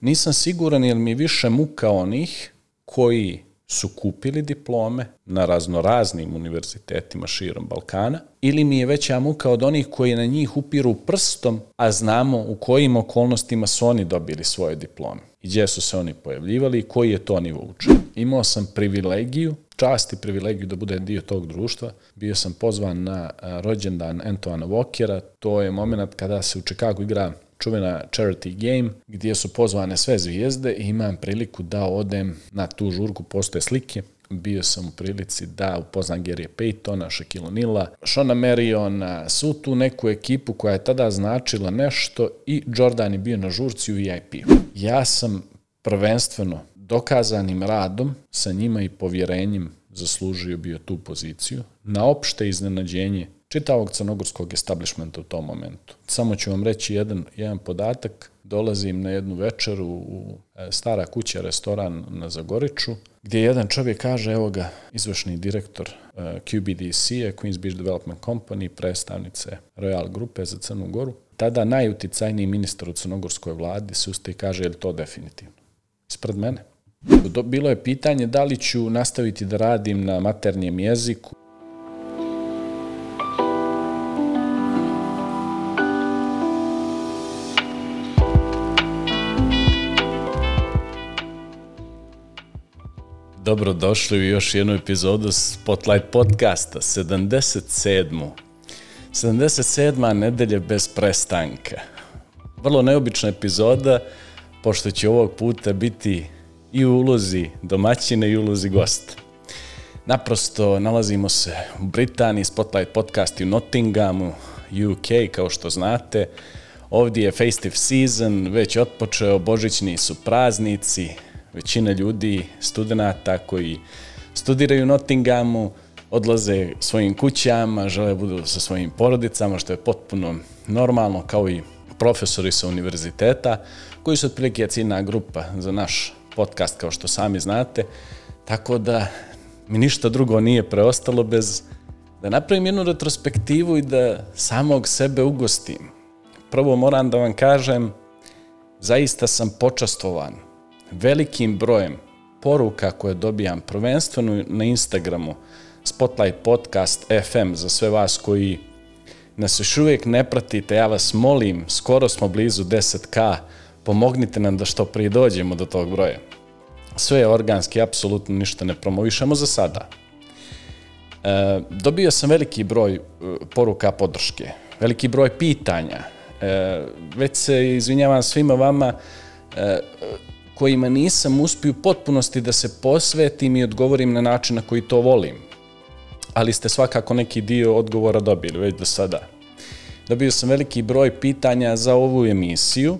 Nisam siguran jer mi više muka onih koji su kupili diplome na raznoraznim univerzitetima širom Balkana ili mi je veća muka od onih koji na njih upiru prstom, a znamo u kojim okolnostima su oni dobili svoje diplome i gdje su se oni pojavljivali i koji je to nivo učenja. Imao sam privilegiju, čast i privilegiju da budem dio tog društva. Bio sam pozvan na rođendan Antoana Walkera. To je moment kada se u Chicago igra čuvena charity game gdje su pozvane sve zvijezde i imam priliku da odem na tu žurku, postoje slike, bio sam u prilici da upoznam Gary Paytona, Shaquille O'Neala, Shona Mariona, svu tu neku ekipu koja je tada značila nešto i Jordan je bio na žurci u VIP. Ja sam prvenstveno dokazanim radom sa njima i povjerenjem zaslužio bio tu poziciju. Na opšte iznenađenje čitavog crnogorskog establishmenta u tom momentu. Samo ću vam reći jedan, jedan podatak. Dolazim na jednu večeru u e, stara kuća, restoran na Zagoriču, gdje jedan čovjek kaže, evo ga, izvršni direktor uh, QBDC-a, Queens Beach Development Company, predstavnice Royal Grupe za Crnu Goru. Tada najuticajniji ministar u crnogorskoj vladi se uste i kaže, je li to definitivno? Ispred mene. Bilo je pitanje da li ću nastaviti da radim na maternjem jeziku, Dobrodošli u još jednu epizodu Spotlight podcasta, 77. 77. nedelje bez prestanka. Vrlo neobična epizoda, pošto će ovog puta biti i u ulozi domaćine i u ulozi gosta. Naprosto nalazimo se u Britaniji, Spotlight podcast u Nottinghamu, UK, kao što znate. Ovdje je festive season, već otpočeo, božićni su praznici, većina ljudi, studenta koji studiraju u Nottinghamu, odlaze svojim kućama, žele budu sa svojim porodicama, što je potpuno normalno, kao i profesori sa univerziteta, koji su otprilike ciljna grupa za naš podcast, kao što sami znate. Tako da mi ništa drugo nije preostalo bez da napravim jednu retrospektivu i da samog sebe ugostim. Prvo moram da vam kažem, zaista sam počastovan velikim brojem poruka koje dobijam prvenstveno na Instagramu Spotlight Podcast FM za sve vas koji nas još uvijek ne pratite, ja vas molim, skoro smo blizu 10k, pomognite nam da što prije dođemo do tog broja. Sve je organski, apsolutno ništa ne promovišemo za sada. E, dobio sam veliki broj e, poruka podrške, veliki broj pitanja. E, već se izvinjavam svima vama, e, kojima nisam uspio potpunosti da se posvetim i odgovorim na način na koji to volim. Ali ste svakako neki dio odgovora dobili već do sada. Dobio sam veliki broj pitanja za ovu emisiju,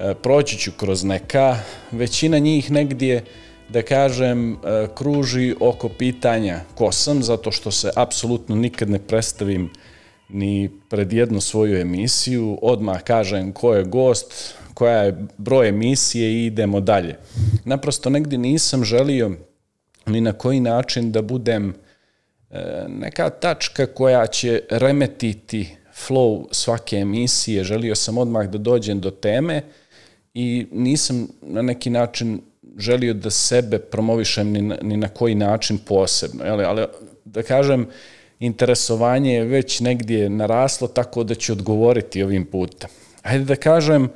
e, proći ću kroz neka, većina njih negdje, da kažem, e, kruži oko pitanja ko sam, zato što se apsolutno nikad ne predstavim ni pred jednu svoju emisiju, odmah kažem ko je gost, koja je broj emisije i idemo dalje. Naprosto negdje nisam želio ni na koji način da budem e, neka tačka koja će remetiti flow svake emisije. Želio sam odmah da dođem do teme i nisam na neki način želio da sebe promovišem ni na, ni na koji način posebno. Jel? Ali da kažem, interesovanje je već negdje naraslo tako da ću odgovoriti ovim putem. Ajde da kažem,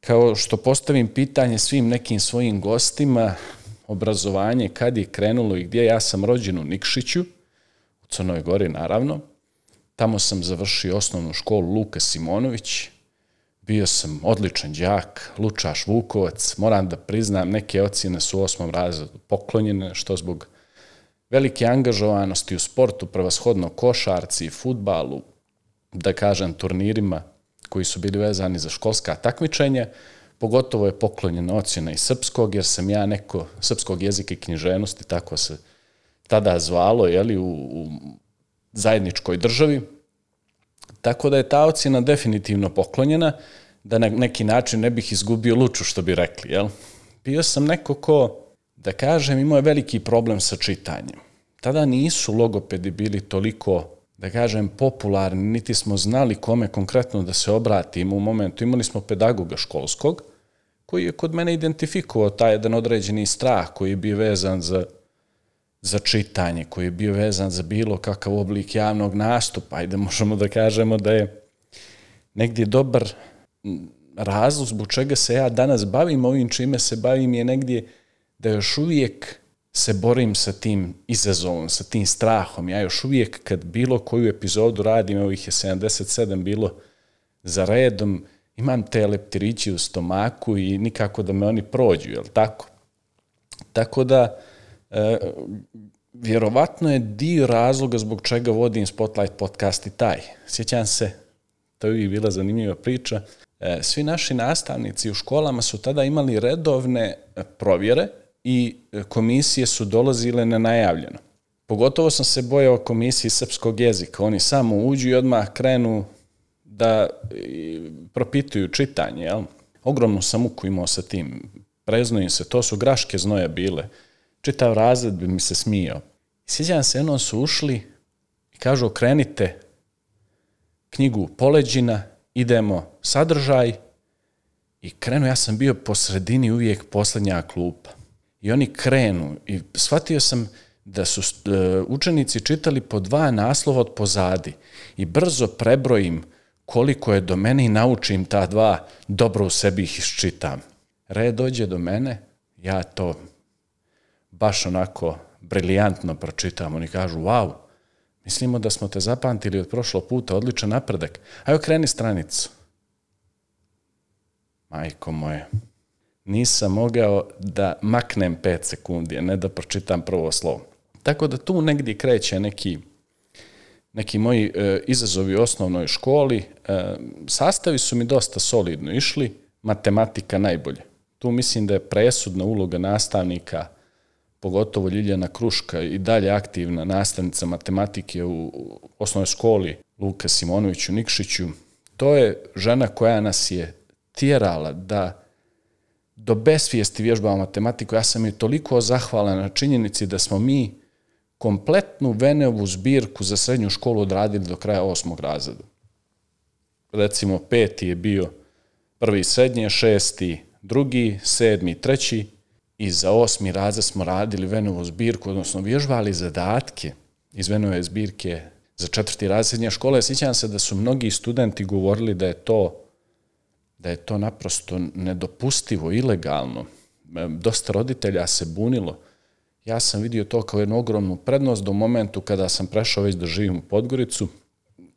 kao što postavim pitanje svim nekim svojim gostima, obrazovanje, kad je krenulo i gdje, ja sam rođen u Nikšiću, u Crnoj Gori naravno, tamo sam završio osnovnu školu Luka Simonović, bio sam odličan đak, Lučaš Vukovac, moram da priznam, neke ocjene su u osmom razredu poklonjene, što zbog velike angažovanosti u sportu, prvashodno košarci, futbalu, da kažem turnirima, koji su bili vezani za školska takmičenja, pogotovo je poklonjena ocjena i srpskog, jer sam ja neko srpskog jezika i književnosti, tako se tada zvalo, jeli, u, u zajedničkoj državi. Tako da je ta ocjena definitivno poklonjena, da na neki način ne bih izgubio luču, što bi rekli, jel? Bio sam neko ko, da kažem, imao je veliki problem sa čitanjem. Tada nisu logopedi bili toliko da kažem, popularni, niti smo znali kome konkretno da se obratimo u momentu. Imali smo pedagoga školskog, koji je kod mene identifikovao taj jedan određeni strah koji je bio vezan za, za čitanje, koji je bio vezan za bilo kakav oblik javnog nastupa. Ajde, možemo da kažemo da je negdje dobar razlog zbog čega se ja danas bavim ovim čime se bavim je negdje da još uvijek se borim sa tim izazovom, sa tim strahom. Ja još uvijek kad bilo koju epizodu radim, ovih je 77 bilo za redom, imam te leptirići u stomaku i nikako da me oni prođu, jel tako? Tako da, e, vjerovatno je dio razloga zbog čega vodim Spotlight podcast i taj. Sjećam se, to je bila zanimljiva priča, e, svi naši nastavnici u školama su tada imali redovne provjere i komisije su dolazile nenajavljeno. Pogotovo sam se bojao komisiji srpskog jezika. Oni samo uđu i odmah krenu da propituju čitanje. Jel? Ogromnu sam muku imao sa tim. Preznojim se, to su graške znoje bile. Čitav razred bi mi se smijao. Sjećam se, jednom su ušli i kažu okrenite knjigu Poleđina, idemo sadržaj i krenu, ja sam bio po sredini uvijek posljednja klupa. I oni krenu i shvatio sam da su uh, učenici čitali po dva naslova od pozadi i brzo prebrojim koliko je do mene i naučim ta dva, dobro u sebi ih iščitam. Red dođe do mene, ja to baš onako briljantno pročitam. Oni kažu, wow, mislimo da smo te zapamtili od prošlog puta, odličan napredak. Ajde, kreni stranicu. Majko moje, nisam mogao da maknem 5 sekundi, a ne da pročitam prvo slovo. Tako da tu negdje kreće neki, neki moji e, izazovi u osnovnoj školi. E, sastavi su mi dosta solidno išli, matematika najbolje. Tu mislim da je presudna uloga nastavnika, pogotovo Ljiljana Kruška i dalje aktivna nastavnica matematike u osnovnoj školi Luka Simonoviću Nikšiću. To je žena koja nas je tjerala da do besvijesti vježbao matematiku. Ja sam joj toliko zahvalan na činjenici da smo mi kompletnu Veneovu zbirku za srednju školu odradili do kraja osmog razreda. Recimo, peti je bio prvi srednje, šesti drugi, sedmi treći i za osmi razred smo radili Venovu zbirku, odnosno vježbali zadatke iz Venove zbirke za četvrti razred srednje škole. Sjećam se da su mnogi studenti govorili da je to da je to naprosto nedopustivo, ilegalno. Dosta roditelja se bunilo. Ja sam vidio to kao jednu ogromnu prednost do momentu kada sam prešao već da živim u Podgoricu.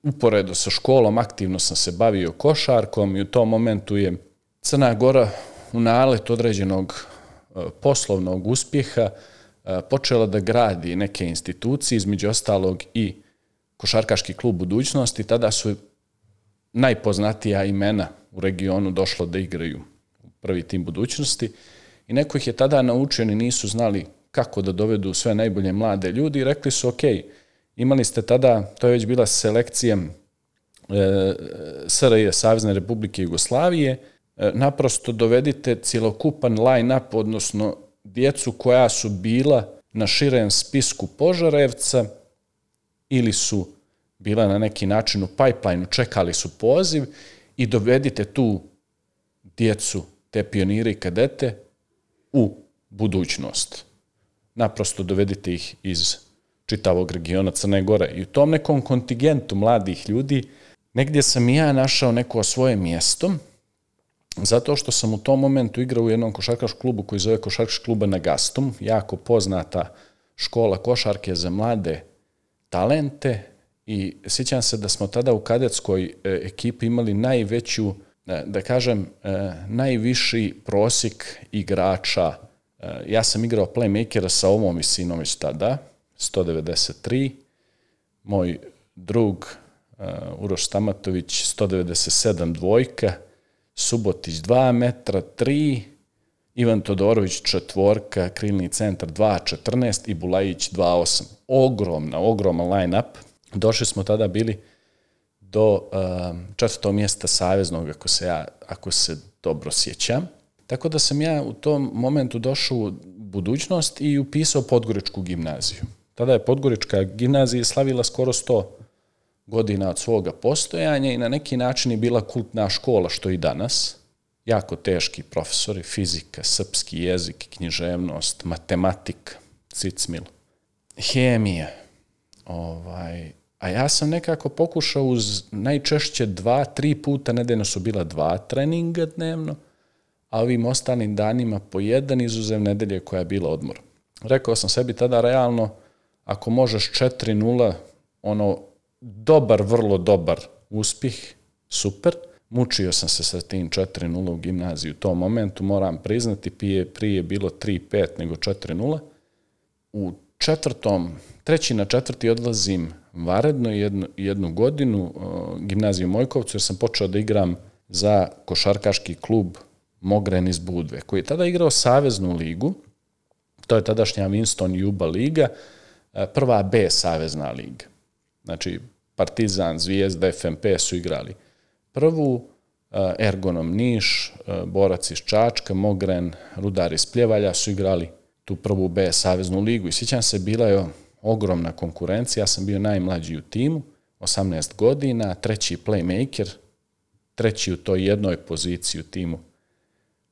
Uporedo sa školom aktivno sam se bavio košarkom i u tom momentu je Crna Gora u nalet određenog e, poslovnog uspjeha e, počela da gradi neke institucije, između ostalog i košarkaški klub budućnosti. Tada su najpoznatija imena u regionu došlo da igraju prvi tim budućnosti i neko ih je tada naučio, oni nisu znali kako da dovedu sve najbolje mlade ljudi i rekli su, ok, imali ste tada, to je već bila selekcija e, SRJ, Savezne republike Jugoslavije, e, naprosto dovedite cijelokupan line-up, odnosno djecu koja su bila na širem spisku Požarevca ili su bila na neki način u pipeline, čekali su poziv i dovedite tu djecu, te pionire i kadete u budućnost. Naprosto dovedite ih iz čitavog regiona Crne Gore. I u tom nekom kontingentu mladih ljudi negdje sam i ja našao neko svoje mjesto, zato što sam u tom momentu igrao u jednom košarkaškom klubu koji zove Košarkaški kluba na Gastom, jako poznata škola košarke za mlade talente, i sjećam se da smo tada u kadetskoj e, ekipi imali najveću, e, da kažem, e, najviši prosjek igrača. Ja sam igrao playmakera sa ovom visinom već tada, 193. Moj drug Uroš Stamatović 197 dvojka, Subotić 2 metra 3, Ivan Todorović četvorka, krilni centar 2.14 i Bulajić 2.8. Ogromna, ogroman line-up Došli smo tada bili do uh, četvrtog mjesta saveznog, ako se, ja, ako se dobro sjećam. Tako da sam ja u tom momentu došao u budućnost i upisao Podgoričku gimnaziju. Tada je Podgorička gimnazija slavila skoro 100 godina od svoga postojanja i na neki način je bila kultna škola, što i danas. jako teški profesori, fizika, srpski jezik, književnost, matematika, cicmil, hemija. Ovaj, a ja sam nekako pokušao uz najčešće dva, tri puta nedeljno su bila dva treninga dnevno, a ovim ostalim danima po jedan izuzev nedelje koja je bila odmor. Rekao sam sebi tada realno, ako možeš 4-0, ono, dobar, vrlo dobar uspjeh, super. Mučio sam se sa tim 4-0 u gimnaziju u tom momentu, moram priznati, prije, prije je bilo 3-5 nego 4-0. U četvrtom, treći na četvrti odlazim varedno jednu, jednu godinu gimnaziju Mojkovcu jer sam počeo da igram za košarkaški klub Mogren iz Budve, koji je tada igrao Saveznu ligu, to je tadašnja Winston Juba liga, uh, prva B Savezna liga. Znači, Partizan, Zvijezda, FNP su igrali. Prvu, uh, Ergonom Niš, Borac iz Čačka, Mogren, Rudar iz Pljevalja su igrali tu prvu B Saveznu ligu. I sjećam se, bila je ogromna konkurencija, ja sam bio najmlađi u timu, 18 godina, treći playmaker, treći u toj jednoj poziciji u timu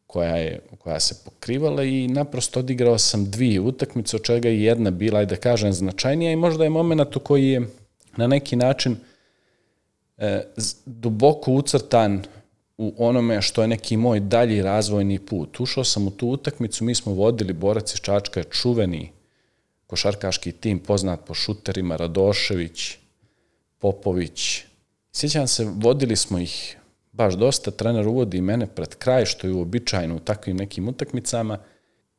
koja, je, koja se pokrivala i naprosto odigrao sam dvije utakmice, od čega je jedna bila, da kažem, značajnija i možda je moment u koji je na neki način e, duboko ucrtan u onome što je neki moj dalji razvojni put. Ušao sam u tu utakmicu, mi smo vodili, borac iz Čačka čuveni košarkaški tim poznat po šuterima Radošević, Popović. Sjećam se, vodili smo ih baš dosta, trener uvodi mene pred kraj, što je uobičajeno u takvim nekim utakmicama,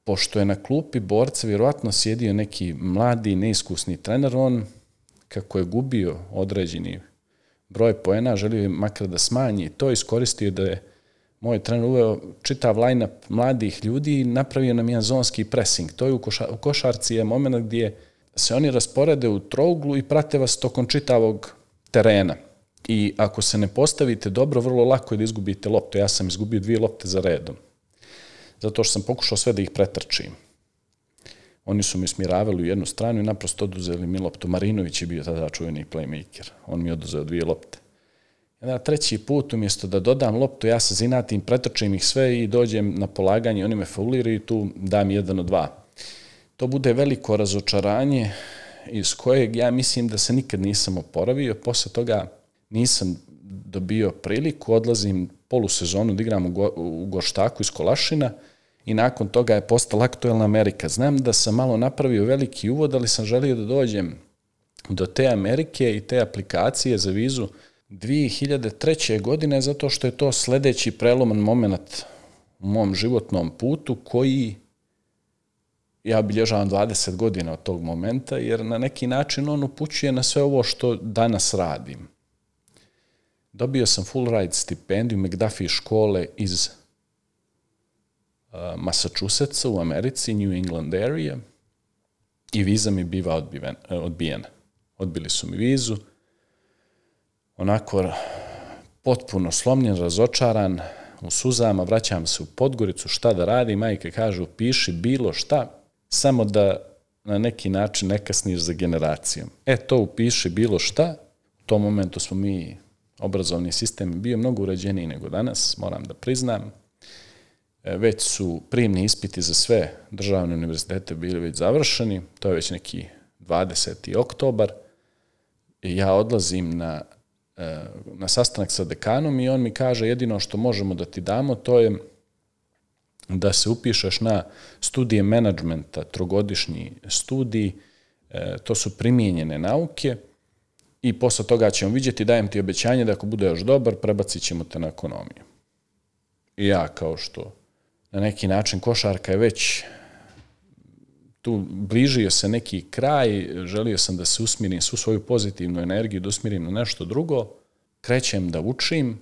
pošto je na klupi borca vjerovatno sjedio neki mladi, neiskusni trener, on, kako je gubio određeni broj poena, želio je makar da smanji. To, iskoristio da je moj trener uveo čitav line-up mladih ljudi i napravio nam jedan zonski pressing. To je u, koša, u košarci je moment gdje se oni rasporede u trouglu i prate vas tokom čitavog terena. I ako se ne postavite dobro, vrlo lako je da izgubite loptu. Ja sam izgubio dvije lopte za redom. Zato što sam pokušao sve da ih pretrčim. Oni su mi smiravali u jednu stranu i naprosto oduzeli mi loptu. Marinović je bio tada čuveni playmaker. On mi oduzeo dvije lopte. Na treći put, umjesto da dodam loptu, ja se zinatim, pretočim ih sve i dođem na polaganje, oni me fauliraju i tu dam jedan od dva. To bude veliko razočaranje iz kojeg ja mislim da se nikad nisam oporavio. Posle toga nisam dobio priliku, odlazim polusezonu da igram u, go, u Gorštaku iz Kolašina i nakon toga je postala aktuelna Amerika. Znam da sam malo napravio veliki uvod, ali sam želio da dođem do te Amerike i te aplikacije za vizu 2003. godine zato što je to sledeći preloman moment u mom životnom putu koji ja obilježavam 20 godina od tog momenta, jer na neki način on upućuje na sve ovo što danas radim. Dobio sam full ride stipendiju McDuffie škole iz uh, Massachusettsa u Americi, New England area, i viza mi biva odbijena. Odbili su mi vizu, onako potpuno slomljen, razočaran, u suzama, vraćam se u Podgoricu, šta da radi, majke kažu, piši bilo šta, samo da na neki način ne kasniš za generacijom. E, to upiši bilo šta, u tom momentu smo mi, obrazovni sistem bio mnogo uređeniji nego danas, moram da priznam. E, već su primni ispiti za sve državne univerzitete bili već završeni, to je već neki 20. oktobar. Ja odlazim na na sastanak sa dekanom i on mi kaže jedino što možemo da ti damo to je da se upišeš na studije menadžmenta, trogodišnji studij, e, to su primijenjene nauke i posle toga ćemo vidjeti, dajem ti obećanje da ako bude još dobar, prebacit ćemo te na ekonomiju. I ja kao što na neki način košarka je već tu bližio se neki kraj, želio sam da se usmirim svu svoju pozitivnu energiju, da usmirim na nešto drugo, krećem da učim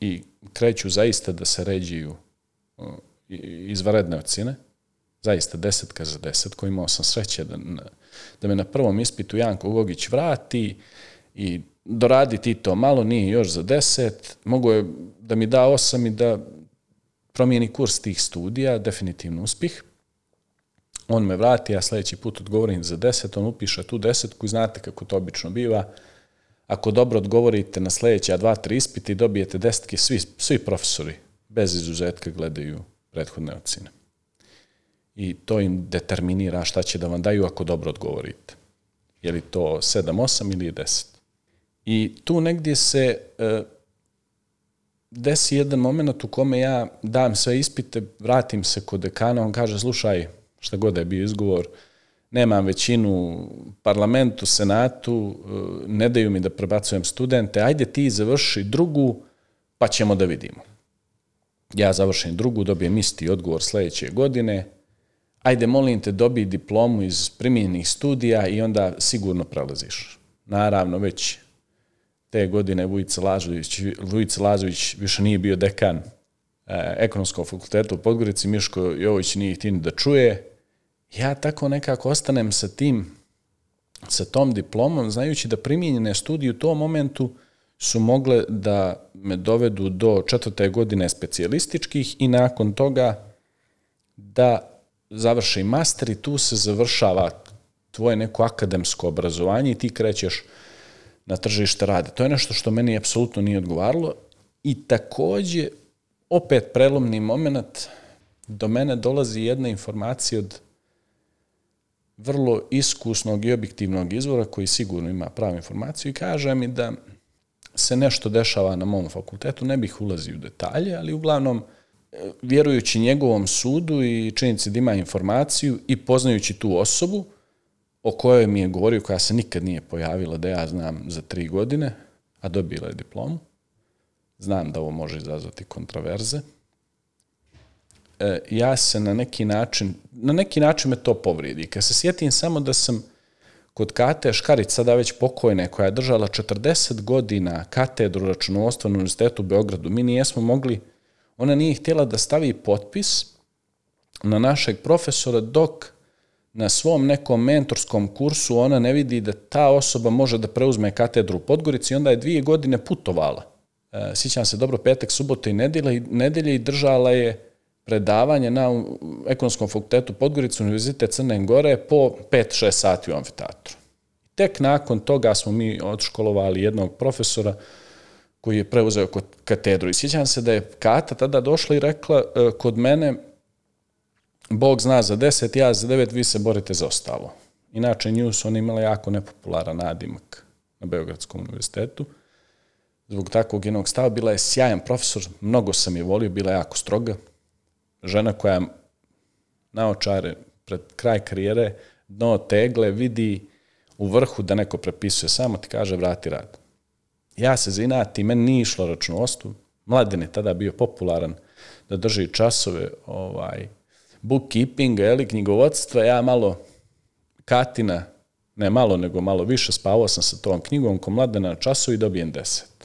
i kreću zaista da se ređiju izvaredne ocine, zaista desetka za deset, koji imao sam sreće da, da me na prvom ispitu Janko Gogić vrati i doradi ti to. Malo, nije još za deset, mogu je da mi da osam i da promijeni kurs tih studija, definitivno uspih on me vrati, ja sledeći put odgovorim za 10, on upiše tu desetku i znate kako to obično biva. Ako dobro odgovorite na sledeća dva, tri ispita i dobijete desetke, svi, svi profesori bez izuzetka gledaju prethodne ocene. I to im determinira šta će da vam daju ako dobro odgovorite. Je li to 7, 8 ili 10. I tu negdje se e, desi jedan moment u kome ja dam sve ispite, vratim se kod dekana, on kaže, slušaj, šta god da je bio izgovor, nemam većinu parlamentu, senatu, e, ne daju mi da prebacujem studente, ajde ti završi drugu, pa ćemo da vidimo. Ja završim drugu, dobijem isti odgovor sledeće godine, ajde molim te dobij diplomu iz primjenjenih studija i onda sigurno prelaziš. Naravno, već te godine Vujica Lazović, Vujica Lazović više nije bio dekan ekonomskog fakulteta u Podgorici, Miško Jović nije htio da čuje. Ja tako nekako ostanem sa tim, sa tom diplomom, znajući da primjenjene studije u tom momentu su mogle da me dovedu do četvrte godine specijalističkih i nakon toga da završi master i tu se završava tvoje neko akademsko obrazovanje i ti krećeš na tržište rade. To je nešto što meni apsolutno nije odgovaralo i takođe opet prelomni moment do mene dolazi jedna informacija od vrlo iskusnog i objektivnog izvora koji sigurno ima pravu informaciju i kaže mi da se nešto dešava na mom fakultetu, ne bih ulazio u detalje, ali uglavnom vjerujući njegovom sudu i činjenici da ima informaciju i poznajući tu osobu, o kojoj mi je govorio, koja se nikad nije pojavila da ja znam za tri godine, a dobila je diplomu. Znam da ovo može izazvati kontraverze. E, ja se na neki način, na neki način me to povridi. Kad se sjetim samo da sam kod Kate Škarić, sada već pokojne, koja je držala 40 godina katedru računovodstva na Univerzitetu u Beogradu, mi nijesmo mogli, ona nije htjela da stavi potpis na našeg profesora dok na svom nekom mentorskom kursu ona ne vidi da ta osoba može da preuzme katedru u Podgorici i onda je dvije godine putovala. Sjećam se dobro, petak, subota i nedelje, i nedelje i držala je predavanje na ekonomskom fakultetu Podgoricu Univerzitet Crne Gore po 5-6 sati u amfiteatru. Tek nakon toga smo mi odškolovali jednog profesora koji je preuzeo katedru. I sjećam se da je Kata tada došla i rekla e, kod mene Bog zna za 10, ja za 9, vi se borite za ostalo. Inače, nju su oni imali jako nepopularan nadimak na Beogradskom univerzitetu. Zbog takvog jednog stava bila je sjajan profesor, mnogo sam je volio, bila je jako stroga. Žena koja na očare pred kraj karijere dno tegle vidi u vrhu da neko prepisuje, samo ti kaže vrati rad. Ja se zinati, meni nije išlo računovodstvo. Mladen je tada bio popularan da drži časove ovaj, bookkeepinga, eli, knjigovodstva, ja malo katina, ne malo, nego malo više, spavao sam sa tom knjigom ko mladena na času i dobijem deset.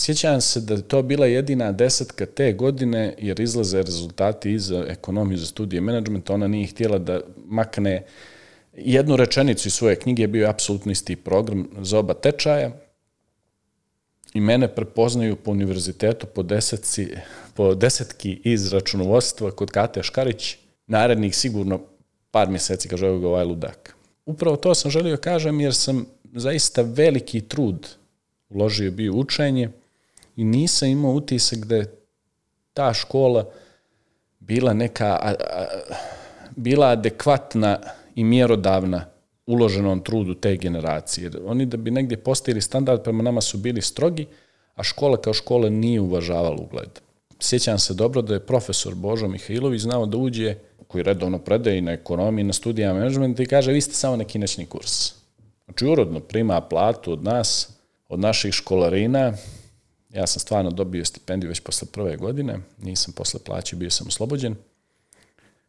Sjećam se da to bila jedina desetka te godine, jer izlaze rezultati iz ekonomiju za studije menadžmenta, ona nije htjela da makne jednu rečenicu iz svoje knjige, bio je apsolutno isti program za oba tečaja, i mene prepoznaju po univerzitetu po desetci, po desetki iz računovodstva kod Kate Škarić, narednih sigurno par mjeseci, kaže evo ga ovaj ludak. Upravo to sam želio kažem jer sam zaista veliki trud uložio bio učenje i nisam imao utisak da je ta škola bila neka a, a, bila adekvatna i mjerodavna uloženom trudu te generacije. Jer oni da bi negdje postavili standard prema nama su bili strogi, a škola kao škola nije uvažavala ugled. Sjećam se dobro da je profesor Božo Mihajlović znao da uđe, koji redovno predaje na ekonomiji, na studijama menadžmenta i kaže vi ste samo neki nećni kurs. Znači urodno prima platu od nas, od naših školarina, ja sam stvarno dobio stipendiju već posle prve godine, nisam posle plaće, bio sam oslobođen,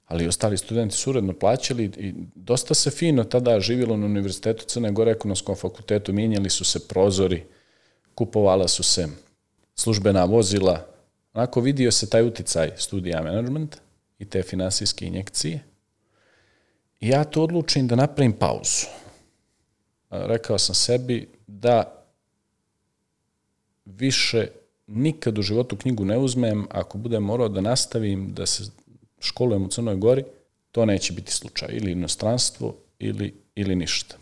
ali ostali studenti su uredno plaćali i dosta se fino tada živjelo na Univerzitetu Crne Gore ekonomskom fakultetu, mijenjali su se prozori, kupovala su se službena vozila, onako vidio se taj uticaj studija management i te finansijske injekcije. I ja to odlučim da napravim pauzu. Rekao sam sebi da više nikad u životu knjigu ne uzmem ako budem morao da nastavim da se školujem u Crnoj Gori, to neće biti slučaj. Ili inostranstvo, ili, ili ništa.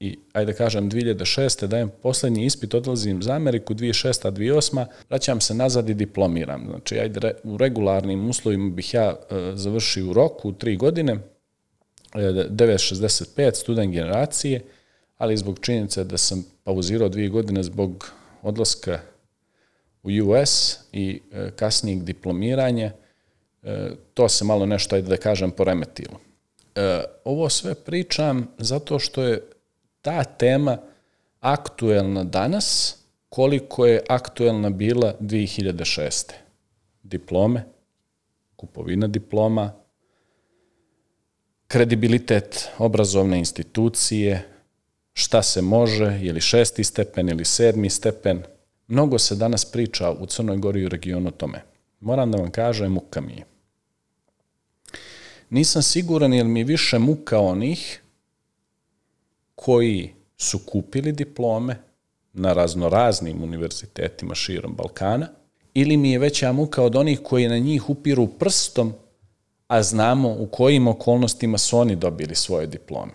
i, ajde kažem, 2006. dajem poslednji ispit, odlazim za Ameriku, 2006. 2008. Vraćam se nazad i diplomiram. Znači, ajde, u regularnim uslovima bih ja uh, završio u roku, tri godine, 965, student generacije, ali zbog činjenice da sam pauzirao dvije godine zbog odlaska u US i e, kasnijeg diplomiranja, e, to se malo nešto, ajde da kažem, poremetilo. E, ovo sve pričam zato što je ta tema aktuelna danas koliko je aktuelna bila 2006. Diplome, kupovina diploma, kredibilitet obrazovne institucije, šta se može, je li šesti stepen ili sedmi stepen. Mnogo se danas priča u Crnoj Gori i u regionu o tome. Moram da vam kažem, muka mi je. Nisam siguran je li mi više muka onih koji su kupili diplome na raznoraznim univerzitetima širom Balkana, ili mi je veća muka od onih koji na njih upiru prstom, a znamo u kojim okolnostima su oni dobili svoje diplome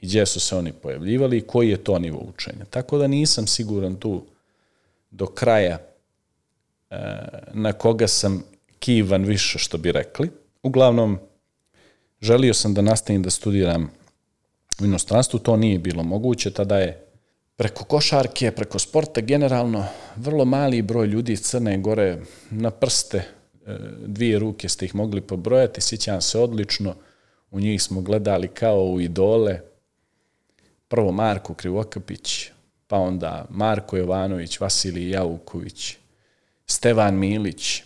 i gdje su se oni pojavljivali i koji je to nivo učenja. Tako da nisam siguran tu do kraja e, na koga sam kivan više, što bi rekli. Uglavnom, želio sam da nastavim da studiram u inostranstvu, to nije bilo moguće, tada je preko košarke, preko sporta generalno, vrlo mali broj ljudi iz Crne Gore na prste, e, dvije ruke ste ih mogli pobrojati, sjećam se odlično, u njih smo gledali kao u idole, prvo Marko Krivokapić, pa onda Marko Jovanović, Vasilij Javuković, Stevan Milić.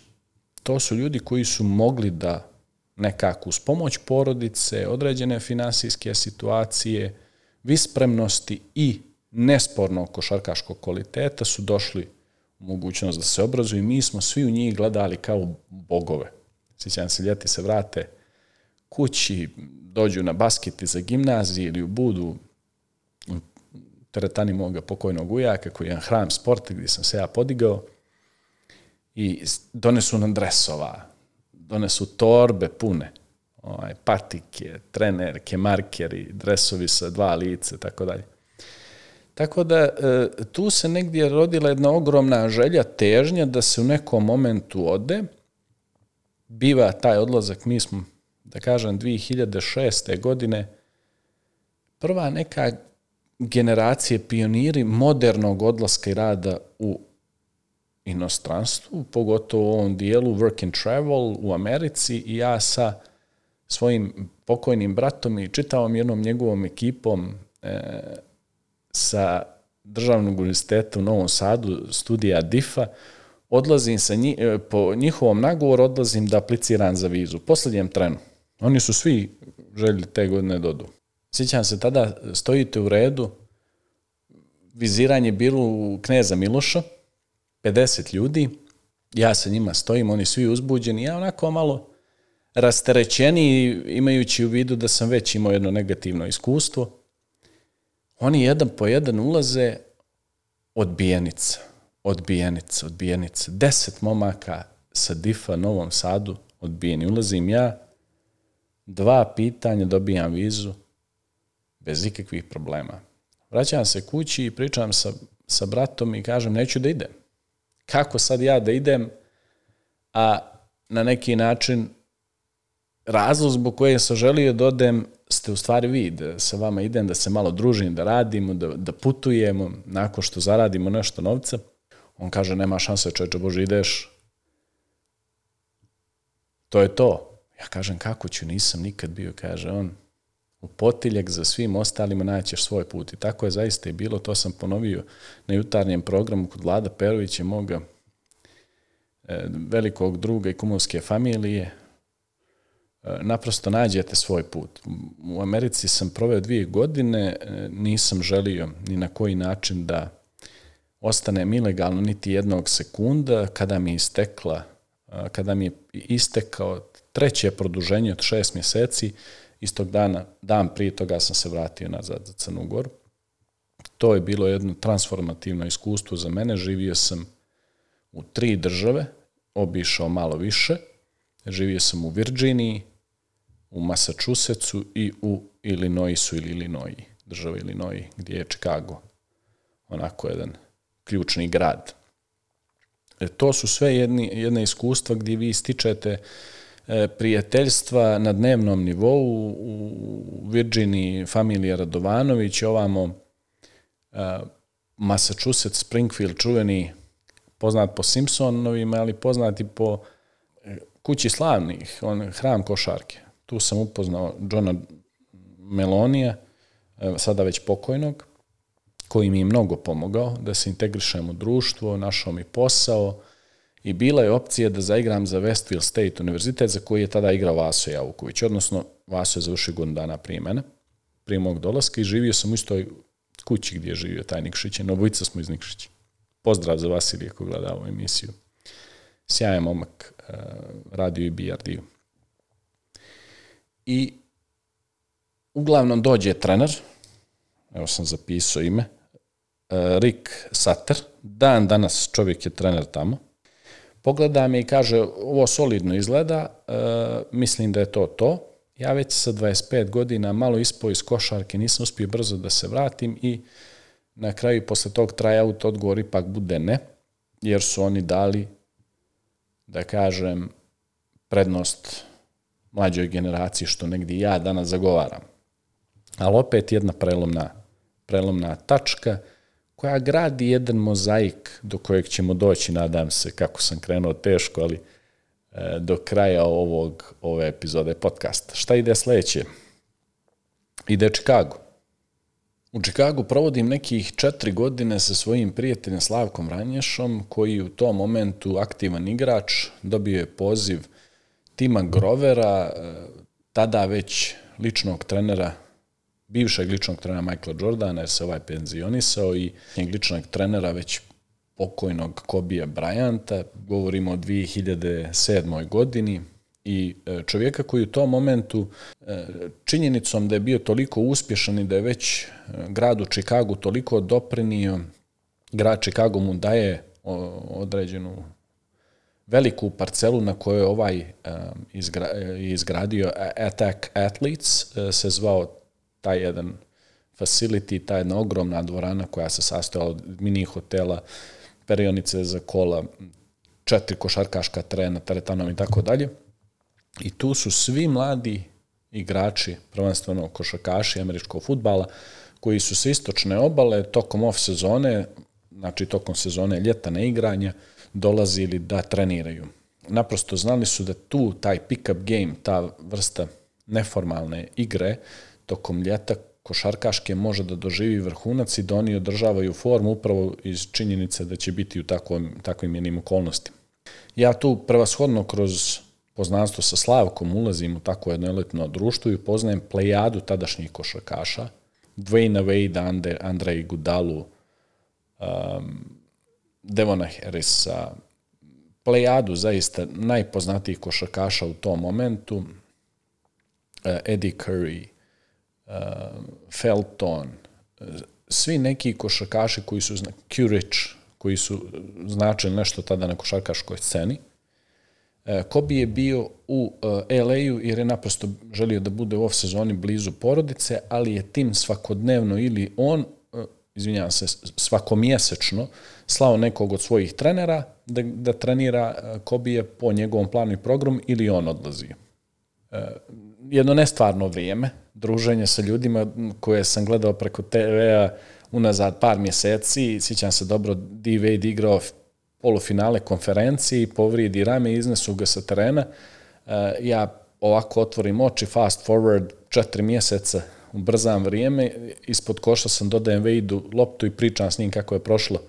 To su ljudi koji su mogli da nekako uz pomoć porodice, određene finansijske situacije, vispremnosti i nespornog košarkaškog kvaliteta su došli u mogućnost da se obrazuju i mi smo svi u njih gledali kao bogove. Sjećam se, ljeti se vrate kući, dođu na basketi za gimnaziju ili u budu teretani moga pokojnog ujaka koji je jedan hram sporta gdje sam se ja podigao i donesu nam dresova, donesu torbe pune, ovaj, patike, trenerke, markeri, dresovi sa dva lice, tako dalje. Tako da e, tu se negdje rodila jedna ogromna želja, težnja da se u nekom momentu ode. Biva taj odlazak, mi smo, da kažem, 2006. godine prva neka generacije pioniri modernog odlaska i rada u inostranstvu, pogotovo u ovom dijelu work and travel u Americi i ja sa svojim pokojnim bratom i čitavom jednom njegovom ekipom e, sa Državnog univerziteta u Novom Sadu, studija DIFA, odlazim sa nji, e, po njihovom nagovoru odlazim da apliciram za vizu. Poslednjem trenu. Oni su svi željeli te godine dodu. Sjećam se, tada stojite u redu, viziranje bilo u kneza Miloša, 50 ljudi, ja sa njima stojim, oni svi uzbuđeni, ja onako malo rasterećeni, imajući u vidu da sam već imao jedno negativno iskustvo. Oni jedan po jedan ulaze odbijenica, odbijenica, odbijenica. Deset momaka sa DIFA Novom Sadu odbijeni. Ulazim ja, dva pitanja, dobijam vizu, bez ikakvih problema. Vraćam se kući i pričam sa, sa bratom i kažem neću da idem. Kako sad ja da idem, a na neki način razlog zbog koje sam želio da odem ste u stvari vi, da sa vama idem, da se malo družim, da radimo, da, da putujemo, nakon što zaradimo nešto novca. On kaže, nema šanse, čeče Bože, ideš. To je to. Ja kažem, kako ću, nisam nikad bio, kaže on potiljak za svim ostalima naćeš svoj put. I tako je zaista i bilo, to sam ponovio na jutarnjem programu kod Vlada Perovića, moga e, velikog druga i kumovske familije, e, naprosto nađete svoj put. U Americi sam proveo dvije godine, e, nisam želio ni na koji način da ostanem ilegalno niti jednog sekunda, kada mi istekla, kada mi je istekao treće produženje od šest mjeseci, istog dana, dan prije toga sam se vratio nazad za Crnu Goru. To je bilo jedno transformativno iskustvo za mene. Živio sam u tri države, obišao malo više. Živio sam u Virginiji, u Massachusettsu i u Illinoisu ili Illinoisi. države Illinois, gdje je Chicago onako jedan ključni grad. E, to su sve jedni, jedne iskustva gdje vi stičete e, prijateljstva na dnevnom nivou u Virginiji familija Radovanović, ovamo e, Massachusetts, Springfield, čuveni poznat po Simpsonovima, ali poznati po e, kući slavnih, on, hram košarke. Tu sam upoznao Johna Melonija, e, sada već pokojnog, koji mi je mnogo pomogao da se integrišem u društvo, našao mi posao i bila je opcija da zaigram za Westfield State univerzitet za koji je tada igrao Vaso Javuković, odnosno Vaso je završio godinu dana prije mene, prije mog dolaska i živio sam u istoj kući gdje je živio taj Nikšić, no obojica smo iz Nikšića. Pozdrav za Vasilije ko gleda ovu emisiju. Sjajan momak, uh, radio i BRD-u. I uglavnom dođe trener, evo sam zapisao ime, uh, Rick Sutter, dan danas čovjek je trener tamo, pogleda me i kaže, ovo solidno izgleda, uh, mislim da je to to, ja već sa 25 godina malo ispao iz košarke, nisam uspio brzo da se vratim i na kraju posle tog tryout odgovor ipak bude ne, jer su oni dali, da kažem, prednost mlađoj generaciji, što negdje ja danas zagovaram. Ali opet jedna prelomna, prelomna tačka koja gradi jedan mozaik do kojeg ćemo doći, nadam se, kako sam krenuo teško, ali E, do kraja ovog, ove epizode podcasta. Šta ide sledeće? Ide Chicago. U Chicagu provodim nekih četiri godine sa svojim prijateljem Slavkom Ranješom, koji u tom momentu aktivan igrač, dobio je poziv Tima Grovera, e, tada već ličnog trenera, bivšeg ličnog trenera Michaela Jordana, jer se ovaj penzionisao i ličnog trenera već pokojnog Kobija Bryanta, govorimo o 2007. godini, i e, čovjeka koji u tom momentu e, činjenicom da je bio toliko uspješan i da je već e, gradu Chicago toliko doprinio, grad Chicago mu daje određenu veliku parcelu na kojoj ovaj izgradio Attack Athletes, se zvao taj jedan facility, ta jedna ogromna dvorana koja se sastojala od mini hotela, perionice za kola, četiri košarkaška terena, teretanova i tako dalje. I tu su svi mladi igrači, prvenstveno košarkaši američkog futbala, koji su sa istočne obale tokom off sezone, znači tokom sezone ljeta na igranja, dolazili da treniraju. Naprosto znali su da tu taj pick-up game, ta vrsta neformalne igre tokom ljeta košarkaške može da doživi vrhunac i da oni održavaju formu upravo iz činjenice da će biti u takvom, takvim jednim okolnostima. Ja tu prevashodno kroz poznanstvo sa Slavkom ulazim u tako jedno elitno društvo i poznajem plejadu tadašnjih košarkaša, Dwayne Wade, Andre, Andrej Gudalu, um, Devona Harrisa, plejadu zaista najpoznatijih košarkaša u tom momentu, uh, Eddie Curry, Felton, svi neki košarkaši koji su, Curich, koji su značili nešto tada na košarkaškoj sceni. Uh, Kobe je bio u uh, LA-u jer je naprosto želio da bude u off sezoni blizu porodice, ali je tim svakodnevno ili on, izvinjavam se, svakomjesečno slao nekog od svojih trenera da, da trenira Kobe po njegovom planu i programu ili on odlazio. Jedno nestvarno vrijeme, druženje sa ljudima koje sam gledao preko TV-a unazad par mjeseci. Sjećam se dobro, D. Wade igrao polufinale konferenciji, povridi rame, iznesu ga sa terena. E, ja ovako otvorim oči, fast forward, četiri mjeseca, ubrzam vrijeme, ispod koša sam dodajem Wade-u loptu i pričam s njim kako je prošlo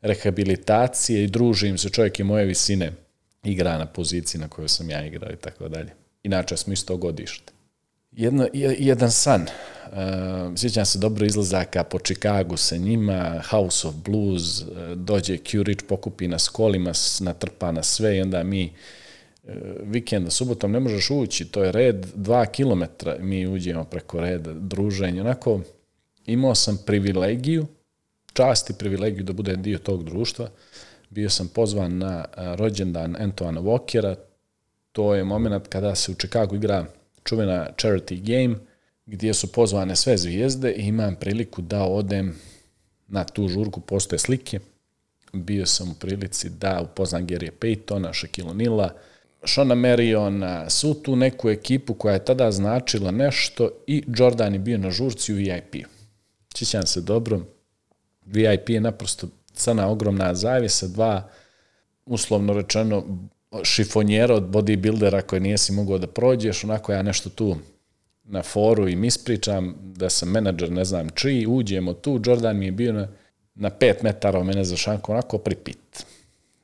rehabilitacije i družim se, čovjek je moje visine, igra na poziciji na kojoj sam ja igrao i tako dalje. Inače smo isto godište. Jedno, jedan san. Uh, sjećam se dobro izlazaka po Chicagu sa njima, House of Blues, uh, dođe Curich, pokupi nas kolima, natrpa na sve i onda mi uh, vikenda, subotom ne možeš ući, to je red dva kilometra, mi uđemo preko reda, druženje, onako imao sam privilegiju, čast i privilegiju da bude dio tog društva, bio sam pozvan na rođendan Antoana Walkera, to je moment kada se u Chicagu igra čuvena charity game, gdje su pozvane sve zvijezde i imam priliku da odem na tu žurku, postoje slike, bio sam u prilici da upoznam Gary Paytona, Shaquille O'Neala, Shona Mariona, svu tu neku ekipu koja je tada značila nešto i Jordan je bio na žurci u VIP-u. Sjećam se dobro, VIP je naprosto crna ogromna zavisa, dva uslovno rečeno šifonjera od bodybuildera koje nijesi mogao da prođeš, onako ja nešto tu na foru im ispričam da sam menadžer ne znam čiji, uđemo tu, Jordan mi je bio na, na pet metara mene za šanku, onako pripit.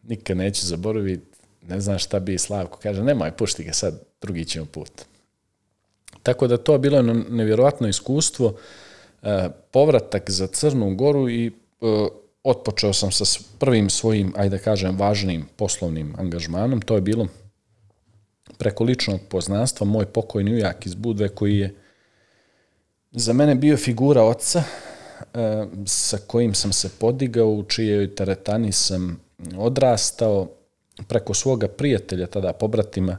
Nikad neću zaboraviti, ne znam šta bi Slavko kaže, nemoj, pušti ga sad, drugi ćemo put. Tako da to je bilo nevjerojatno iskustvo, e, povratak za Crnu Goru i e, otpočeo sam sa prvim svojim, ajde da kažem, važnim poslovnim angažmanom. To je bilo preko ličnog poznanstva moj pokojni ujak iz Budve koji je za mene bio figura oca e, sa kojim sam se podigao, u čijoj teretani sam odrastao preko svoga prijatelja, tada pobratima,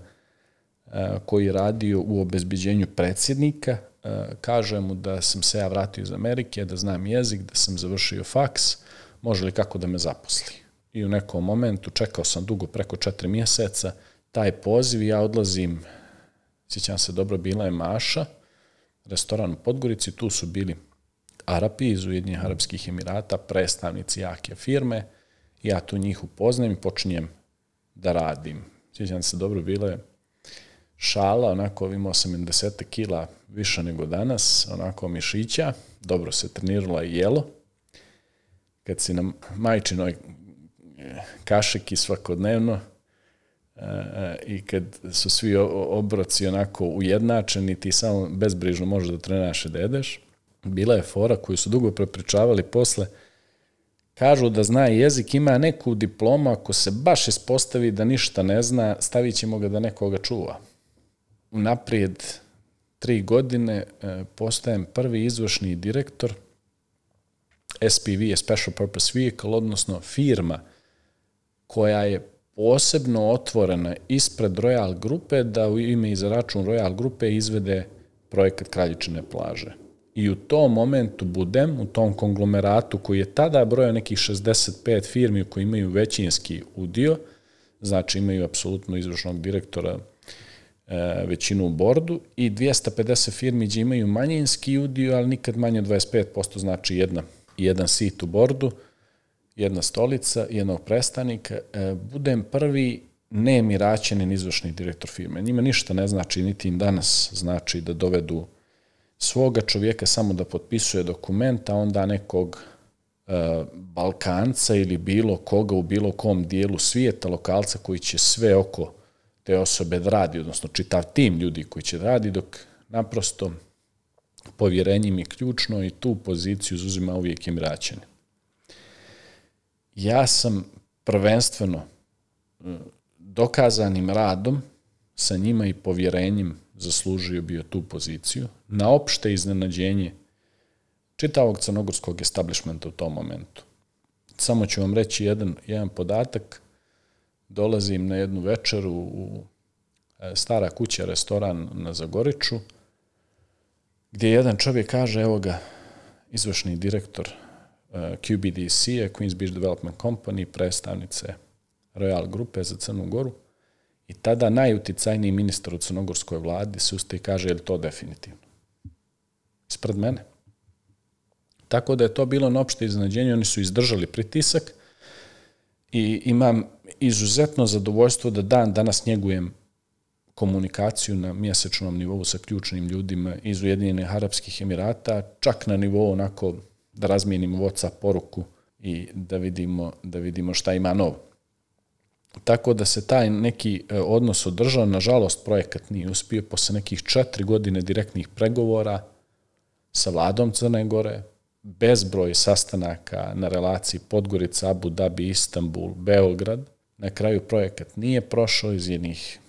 e, koji je radio u obezbiđenju predsjednika. E, kaže mu da sam se ja vratio iz Amerike, da znam jezik, da sam završio faks, može li kako da me zaposli. I u nekom momentu, čekao sam dugo, preko četiri mjeseca, taj poziv i ja odlazim, sjećam se dobro, bila je Maša, restoran u Podgorici, tu su bili Arapi iz Ujedinjenih Arabskih Emirata, predstavnici jake firme, ja tu njih upoznajem i počinjem da radim. Sjećam se dobro, bila je šala, onako imao sam 70 kila više nego danas, onako mišića, dobro se trenirala i jelo. Kad si na majčinoj kašeki svakodnevno, i kad su svi obroci onako ujednačeni, ti samo bezbrižno možeš da trenaš i da jedeš. Bila je fora koju su dugo prepričavali posle, kažu da zna jezik, ima neku diplomu, ako se baš ispostavi da ništa ne zna, stavit ćemo ga da nekoga čuva. Naprijed tri godine e, postajem prvi izvršni direktor SPV je Special Purpose Vehicle, odnosno firma koja je posebno otvorena ispred Royal grupe da u ime i za račun Royal grupe izvede projekat Kraljičine plaže. I u tom momentu budem, u tom konglomeratu koji je tada brojao nekih 65 firmi koji imaju većinski udio, znači imaju apsolutno izvršnog direktora e, većinu u bordu i 250 firmi gdje imaju manjinski udio, ali nikad manje od 25%, znači jedna, jedan sit u bordu, jedna stolica, jednog predstavnika, e, budem prvi nemiraćenin izvršni direktor firme. Njima ništa ne znači, niti im danas znači da dovedu svoga čovjeka samo da potpisuje dokument, a onda nekog e, Balkanca ili bilo koga u bilo kom dijelu svijeta, lokalca koji će sve oko te osobe da radi, odnosno čitav tim ljudi koji će da radi, dok naprosto povjerenje mi je ključno i tu poziciju zuzima uvijek im raćene ja sam prvenstveno e, dokazanim radom sa njima i povjerenjem zaslužio bio tu poziciju na opšte iznenađenje čitavog crnogorskog establishmenta u tom momentu. Samo ću vam reći jedan, jedan podatak. Dolazim na jednu večeru u e, stara kuća, restoran na Zagoriču, gdje jedan čovjek kaže, evo ga, izvršni direktor Uh, QBDC, Queens Beach Development Company, predstavnice Royal grupe za Crnu Goru. I tada najuticajniji ministar u crnogorskoj vladi se uste i kaže je li to definitivno. Ispred mene. Tako da je to bilo na opšte iznenađenje, oni su izdržali pritisak i imam izuzetno zadovoljstvo da dan danas njegujem komunikaciju na mjesečnom nivou sa ključnim ljudima iz Ujedinjenih Arabskih Emirata, čak na nivou onako da razmijenimo WhatsApp poruku i da vidimo, da vidimo šta ima novo. Tako da se taj neki e, odnos održao, nažalost projekat nije uspio, posle nekih četiri godine direktnih pregovora sa vladom Crne Gore, bezbroj sastanaka na relaciji Podgorica, Abu Dhabi, Istanbul, Beograd, na kraju projekat nije prošao iz jednih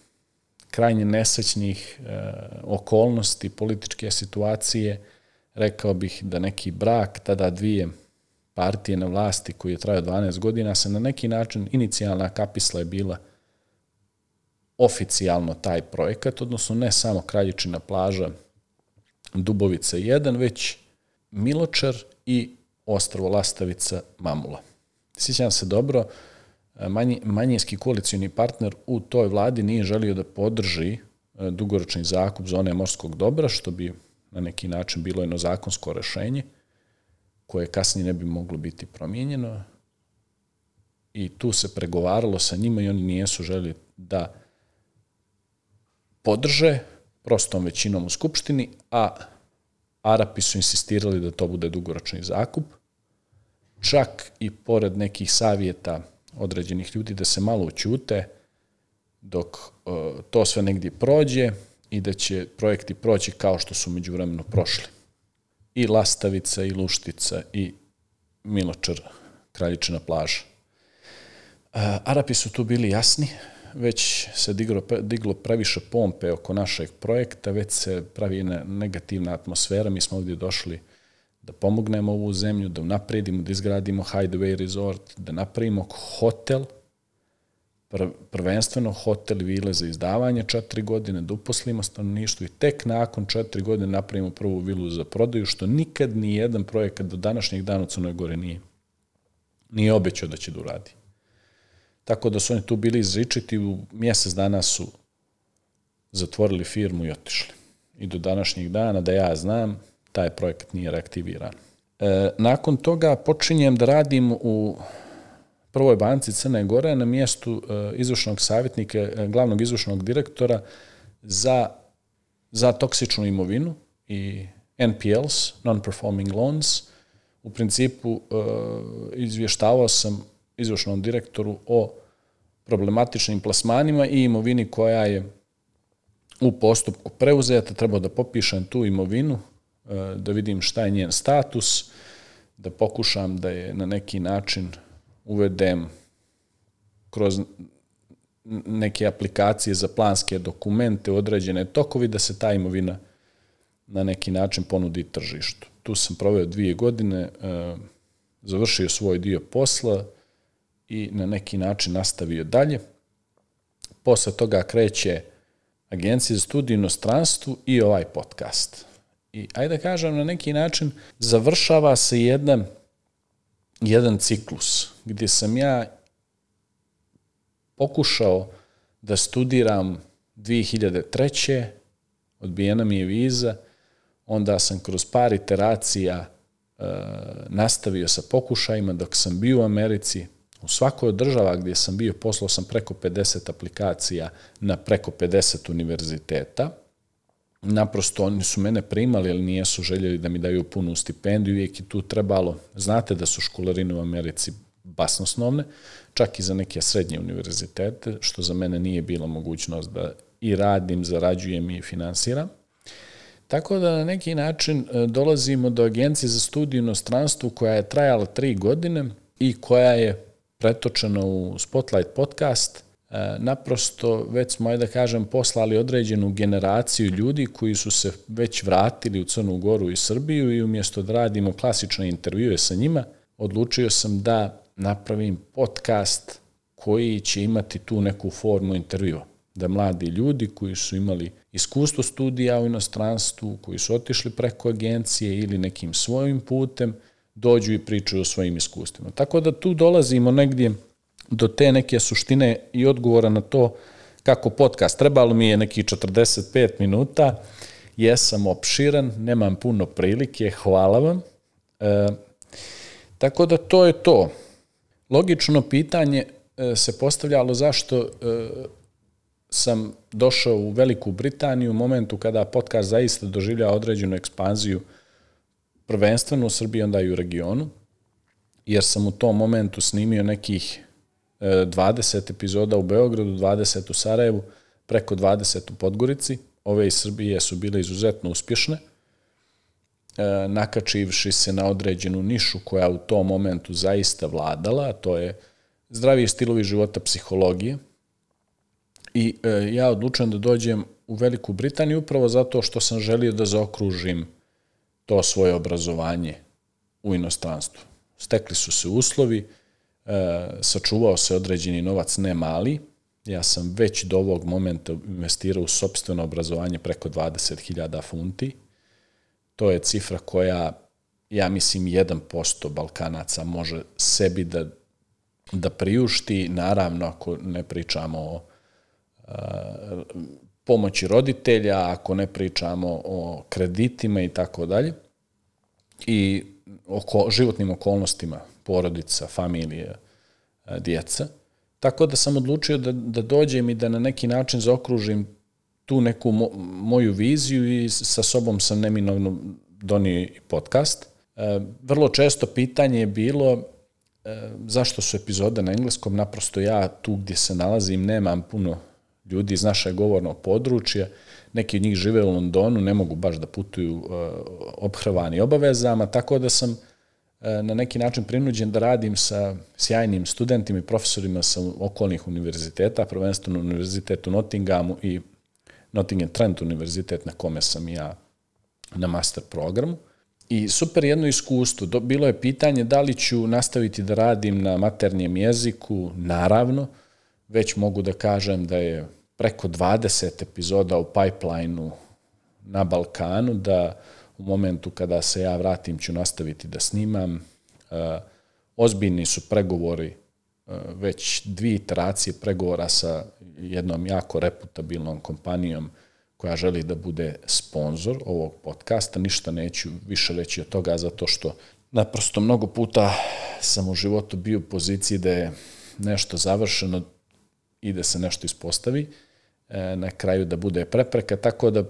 krajnje nesrećnih e, okolnosti, političke situacije, rekao bih da neki brak, tada dvije partije na vlasti koji je trajao 12 godina, se na neki način inicijalna kapisla je bila oficijalno taj projekat, odnosno ne samo Kraljičina plaža Dubovica 1, već Miločar i Ostrvo Lastavica Mamula. Sjećam se dobro, manji, manjinski koalicijni partner u toj vladi nije želio da podrži e, dugoročni zakup zone morskog dobra, što bi na neki način bilo jedno zakonsko rešenje, koje kasnije ne bi moglo biti promijenjeno. I tu se pregovaralo sa njima i oni nijesu želi da podrže prostom većinom u Skupštini, a Arapi su insistirali da to bude dugoročni zakup, čak i pored nekih savjeta određenih ljudi da se malo učute dok uh, to sve negdje prođe i da će projekti proći kao što su međuvremeno prošli. I Lastavica, i Luštica, i Miločar, Kraljičina plaža. Uh, Arapi su tu bili jasni, već se diglo, diglo previše pompe oko našeg projekta, već se pravi negativna atmosfera, mi smo ovdje došli da pomognemo ovu zemlju, da napredimo, da izgradimo Hideaway Resort, da napravimo hotel, prvenstveno hotel vile za izdavanje četiri godine, da uposlimo stanovništvo i tek nakon četiri godine napravimo prvu vilu za prodaju, što nikad ni jedan projekat do današnjeg dana u Crnoj Gore nije, nije obećao da će da uradi. Tako da su oni tu bili izričiti, u mjesec dana su zatvorili firmu i otišli. I do današnjih dana, da ja znam, taj projekat nije reaktiviran. E, nakon toga počinjem da radim u prvoj banci Crne Gore na mjestu e, izvršnog savjetnika, e, glavnog izvršnog direktora za, za toksičnu imovinu i NPLs, non-performing loans. U principu e, izvještavao sam izvršnom direktoru o problematičnim plasmanima i imovini koja je u postupku preuzeta, treba da popišem tu imovinu, da vidim šta je njen status, da pokušam da je na neki način uvedem kroz neke aplikacije za planske dokumente, određene tokovi, da se ta imovina na neki način ponudi tržištu. Tu sam proveo dvije godine, e, završio svoj dio posla, i na neki način nastavio dalje. Posle toga kreće Agencija za studiju inostranstvu i ovaj podcast. I ajde da kažem, na neki način završava se jedan, jedan ciklus gdje sam ja pokušao da studiram 2003. odbijena mi je viza, onda sam kroz par iteracija e, nastavio sa pokušajima dok sam bio u Americi, U svakoj od država gdje sam bio, poslao sam preko 50 aplikacija na preko 50 univerziteta. Naprosto oni su mene primali, ali nijesu željeli da mi daju punu stipendiju, uvijek je tu trebalo, znate da su školarine u Americi basnosnovne, čak i za neke srednje univerzitete, što za mene nije bila mogućnost da i radim, zarađujem i finansiram. Tako da na neki način e, dolazimo do agencije za studiju inostranstvu koja je trajala tri godine i koja je pretočeno u Spotlight podcast, naprosto već smo, ajde da kažem, poslali određenu generaciju ljudi koji su se već vratili u Crnu Goru i Srbiju i umjesto da radimo klasične intervjue sa njima, odlučio sam da napravim podcast koji će imati tu neku formu intervjua. Da mladi ljudi koji su imali iskustvo studija u inostranstvu, koji su otišli preko agencije ili nekim svojim putem, dođu i pričaju o svojim iskustvima. Tako da tu dolazimo negdje do te neke suštine i odgovora na to kako podcast. Trebalo mi je neki 45 minuta, jesam opširan, nemam puno prilike, hvala vam. E, tako da to je to. Logično pitanje e, se postavljalo zašto e, sam došao u Veliku Britaniju u momentu kada podcast zaista doživlja određenu ekspanziju prvenstveno u Srbiji, onda i u regionu, jer sam u tom momentu snimio nekih 20 e, epizoda u Beogradu, 20 u Sarajevu, preko 20 u Podgorici. Ove iz Srbije su bile izuzetno uspješne, e, nakačivši se na određenu nišu koja u tom momentu zaista vladala, a to je zdraviji stilovi života psihologije. I e, ja odlučujem da dođem u Veliku Britaniju upravo zato što sam želio da zaokružim to svoje obrazovanje u inostranstvu. Stekli su se uslovi, sačuvao se određeni novac, ne mali. Ja sam već do ovog momenta investirao u sobstveno obrazovanje preko 20.000 funti. To je cifra koja, ja mislim, 1% Balkanaca može sebi da, da priušti, naravno ako ne pričamo o a, pomoći roditelja, ako ne pričamo o kreditima i tako dalje, i oko, životnim okolnostima porodica, familije, djeca. Tako da sam odlučio da, da dođem i da na neki način zaokružim tu neku mo, moju viziju i sa sobom sam neminovno donio i podcast. E, vrlo često pitanje je bilo e, zašto su epizode na engleskom, naprosto ja tu gdje se nalazim nemam puno ljudi iz našeg govornog područja, neki od njih žive u Londonu, ne mogu baš da putuju e, obhrvani obavezama, tako da sam na neki način prinuđen da radim sa sjajnim studentima i profesorima sa okolnih univerziteta, prvenstveno univerzitetu Nottinghamu i Nottingham Trent univerzitet na kome sam ja na master programu. I super jedno iskustvo. Bilo je pitanje da li ću nastaviti da radim na maternjem jeziku, naravno, već mogu da kažem da je preko 20 epizoda u pipelineu na Balkanu, da u momentu kada se ja vratim ću nastaviti da snimam. E, ozbiljni su pregovori, e, već dvije iteracije pregovora sa jednom jako reputabilnom kompanijom koja želi da bude sponsor ovog podcasta. Ništa neću više reći od toga zato što naprosto mnogo puta sam u životu bio u poziciji da je nešto završeno i da se nešto ispostavi E, na kraju da bude prepreka, tako da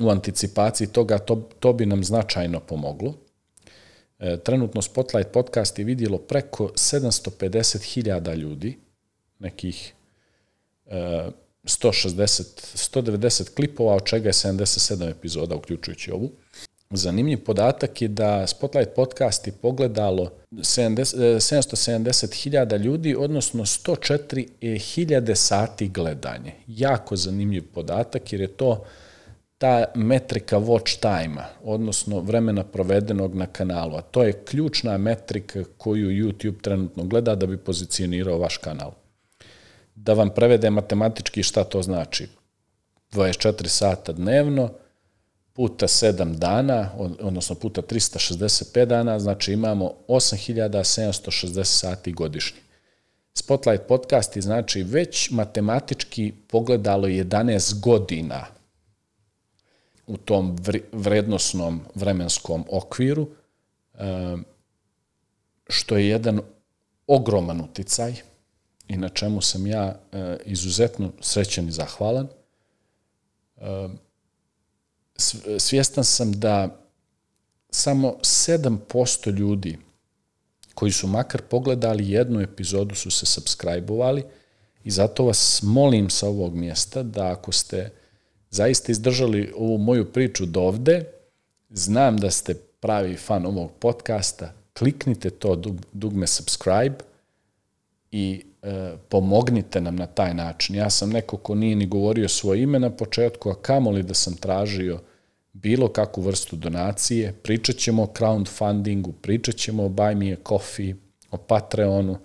u anticipaciji toga to, to bi nam značajno pomoglo. E, trenutno Spotlight podcast je vidjelo preko 750.000 ljudi, nekih 160, e, 190 klipova, od čega je 77 epizoda, uključujući ovu. Zanimljiv podatak je da Spotlight podcast je pogledalo 770.000 ljudi, odnosno 104.000 sati gledanje. Jako zanimljiv podatak jer je to ta metrika watch time odnosno vremena provedenog na kanalu. A to je ključna metrika koju YouTube trenutno gleda da bi pozicionirao vaš kanal. Da vam prevede matematički šta to znači. 24 sata dnevno, puta 7 dana, odnosno puta 365 dana, znači imamo 8760 sati godišnje. Spotlight podcast znači već matematički pogledalo 11 godina u tom vrednosnom vremenskom okviru, što je jedan ogroman uticaj i na čemu sam ja e, izuzetno srećen i zahvalan. Svjestan sam da samo 7% ljudi koji su makar pogledali jednu epizodu su se subscribe-ovali i zato vas molim sa ovog mjesta da ako ste zaista izdržali ovu moju priču do ovde, znam da ste pravi fan ovog podcasta, kliknite to dugme subscribe i e, pomognite nam na taj način. Ja sam neko ko nije ni govorio svoje ime na početku, a kamoli da sam tražio bilo kakvu vrstu donacije, pričat ćemo o crowdfundingu, pričat ćemo o Buy Me a Coffee, o Patreonu,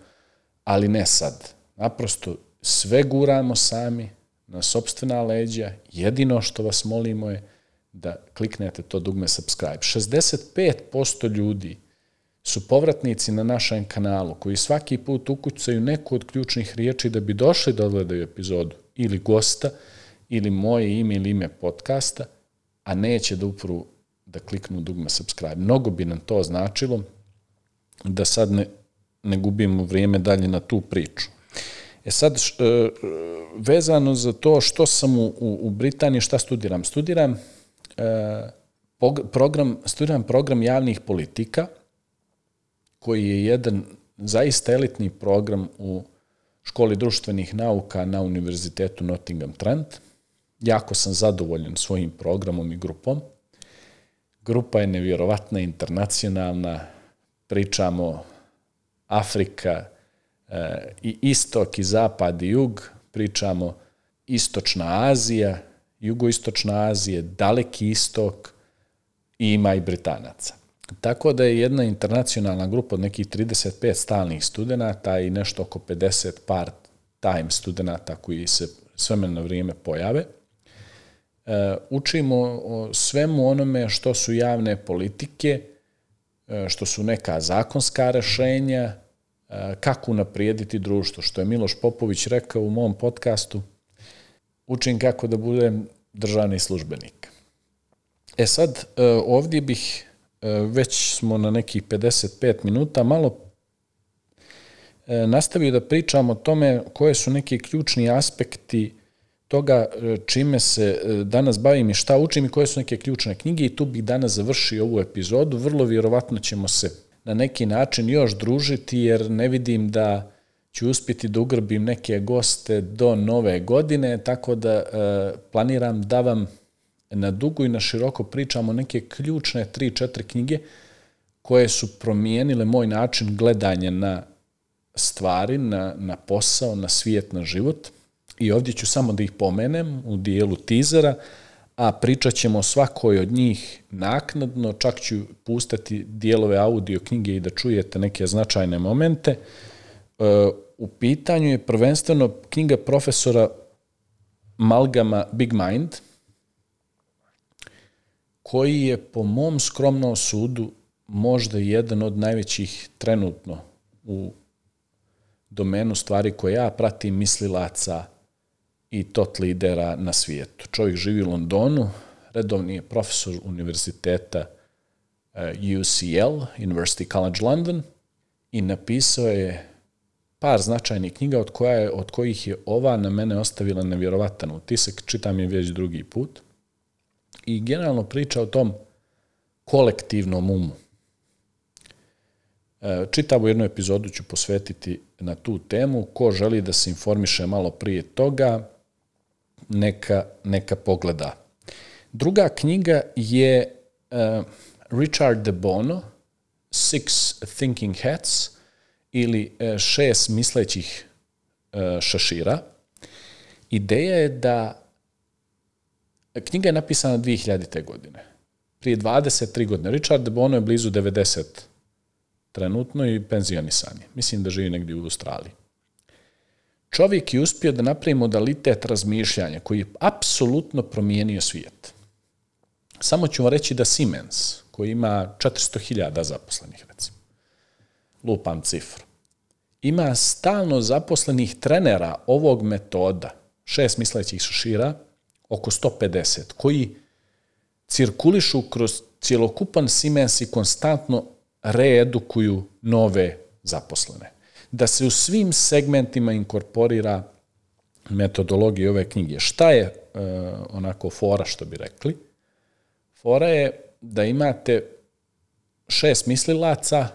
ali ne sad. Naprosto sve guramo sami na sobstvena leđa, jedino što vas molimo je da kliknete to dugme subscribe. 65% ljudi su povratnici na našem kanalu koji svaki put ukucaju neku od ključnih riječi da bi došli da odgledaju epizodu ili gosta ili moje ime ili ime podcasta, a neće da upru da kliknu dugme subscribe. Mnogo bi nam to značilo da sad ne, ne gubimo vrijeme dalje na tu priču. E sad, š, e, vezano za to što sam u, u Britaniji, šta studiram? Studiram e, program, studiram program javnih politika, koji je jedan zaista elitni program u školi društvenih nauka na Univerzitetu Nottingham Trent. Jako sam zadovoljan svojim programom i grupom. Grupa je nevjerovatna, internacionalna. Pričamo Afrika, e, i istok i zapad i jug. Pričamo istočna Azija, jugoistočna Azija, daleki istok i ima i Britanaca. Tako da je jedna internacionalna grupa od nekih 35 stalnih studenta i nešto oko 50 part-time studenta koji se s vremena na vrijeme pojave – E, učimo o svemu onome što su javne politike, e, što su neka zakonska rešenja, kako unaprijediti društvo. Što je Miloš Popović rekao u mom podcastu, učim kako da budem državni službenik. E sad, ovdje bih, već smo na nekih 55 minuta, malo nastavio da pričam o tome koje su neki ključni aspekti toga čime se danas bavim i šta učim i koje su neke ključne knjige i tu bih danas završio ovu epizodu. Vrlo vjerovatno ćemo se na neki način još družiti jer ne vidim da ću uspjeti da ugrbim neke goste do nove godine, tako da e, planiram da vam na dugo i na široko pričamo neke ključne 3-4 knjige koje su promijenile moj način gledanja na stvari, na, na posao, na svijet, na život – i ovdje ću samo da ih pomenem u dijelu tizera, a pričat ćemo svakoj od njih naknadno, čak ću pustati dijelove audio knjige i da čujete neke značajne momente. E, u pitanju je prvenstveno knjiga profesora Malgama Big Mind, koji je po mom skromnom sudu možda jedan od najvećih trenutno u domenu stvari koje ja pratim mislilaca i tot lidera na svijetu. Čovjek živi u Londonu, redovni je profesor univerziteta eh, UCL, University College London, i napisao je par značajnih knjiga od, koja je, od kojih je ova na mene ostavila nevjerovatan utisak, čitam je već drugi put, i generalno priča o tom kolektivnom umu. Eh, čitavu jednu epizodu ću posvetiti na tu temu. Ko želi da se informiše malo prije toga, neka, neka pogleda. Druga knjiga je uh, Richard de Bono, Six Thinking Hats, ili uh, šest mislećih uh, šašira. Ideja je da knjiga je napisana 2000. godine. Prije 23 godine. Richard de Bono je blizu 90 trenutno i penzionisan je. Mislim da živi negdje u Australiji. Čovjek je uspio da napravi modalitet razmišljanja koji je apsolutno promijenio svijet. Samo ću vam reći da Siemens, koji ima 400.000 zaposlenih, recimo, lupam cifru, ima stalno zaposlenih trenera ovog metoda, šest mislećih šešira, oko 150, koji cirkulišu kroz cjelokupan Siemens i konstantno reedukuju nove zaposlene da se u svim segmentima inkorporira metodologija ove knjige. Šta je uh, onako fora, što bi rekli? Fora je da imate šest mislilaca,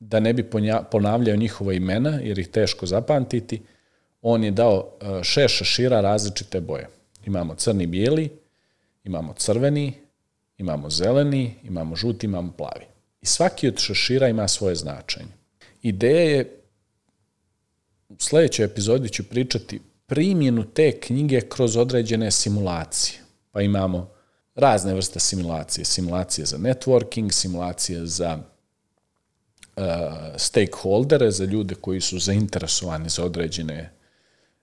da ne bi ponavljao njihova imena, jer ih teško zapamtiti, on je dao uh, šest šešira različite boje. Imamo crni bijeli, imamo crveni, imamo zeleni, imamo žuti, imamo plavi. I svaki od šešira ima svoje značenje. Ideja je, u sledećoj epizodi ću pričati primjenu te knjige kroz određene simulacije. Pa imamo razne vrste simulacije. Simulacije za networking, simulacije za uh, stakeholdere, za ljude koji su zainteresovani za određene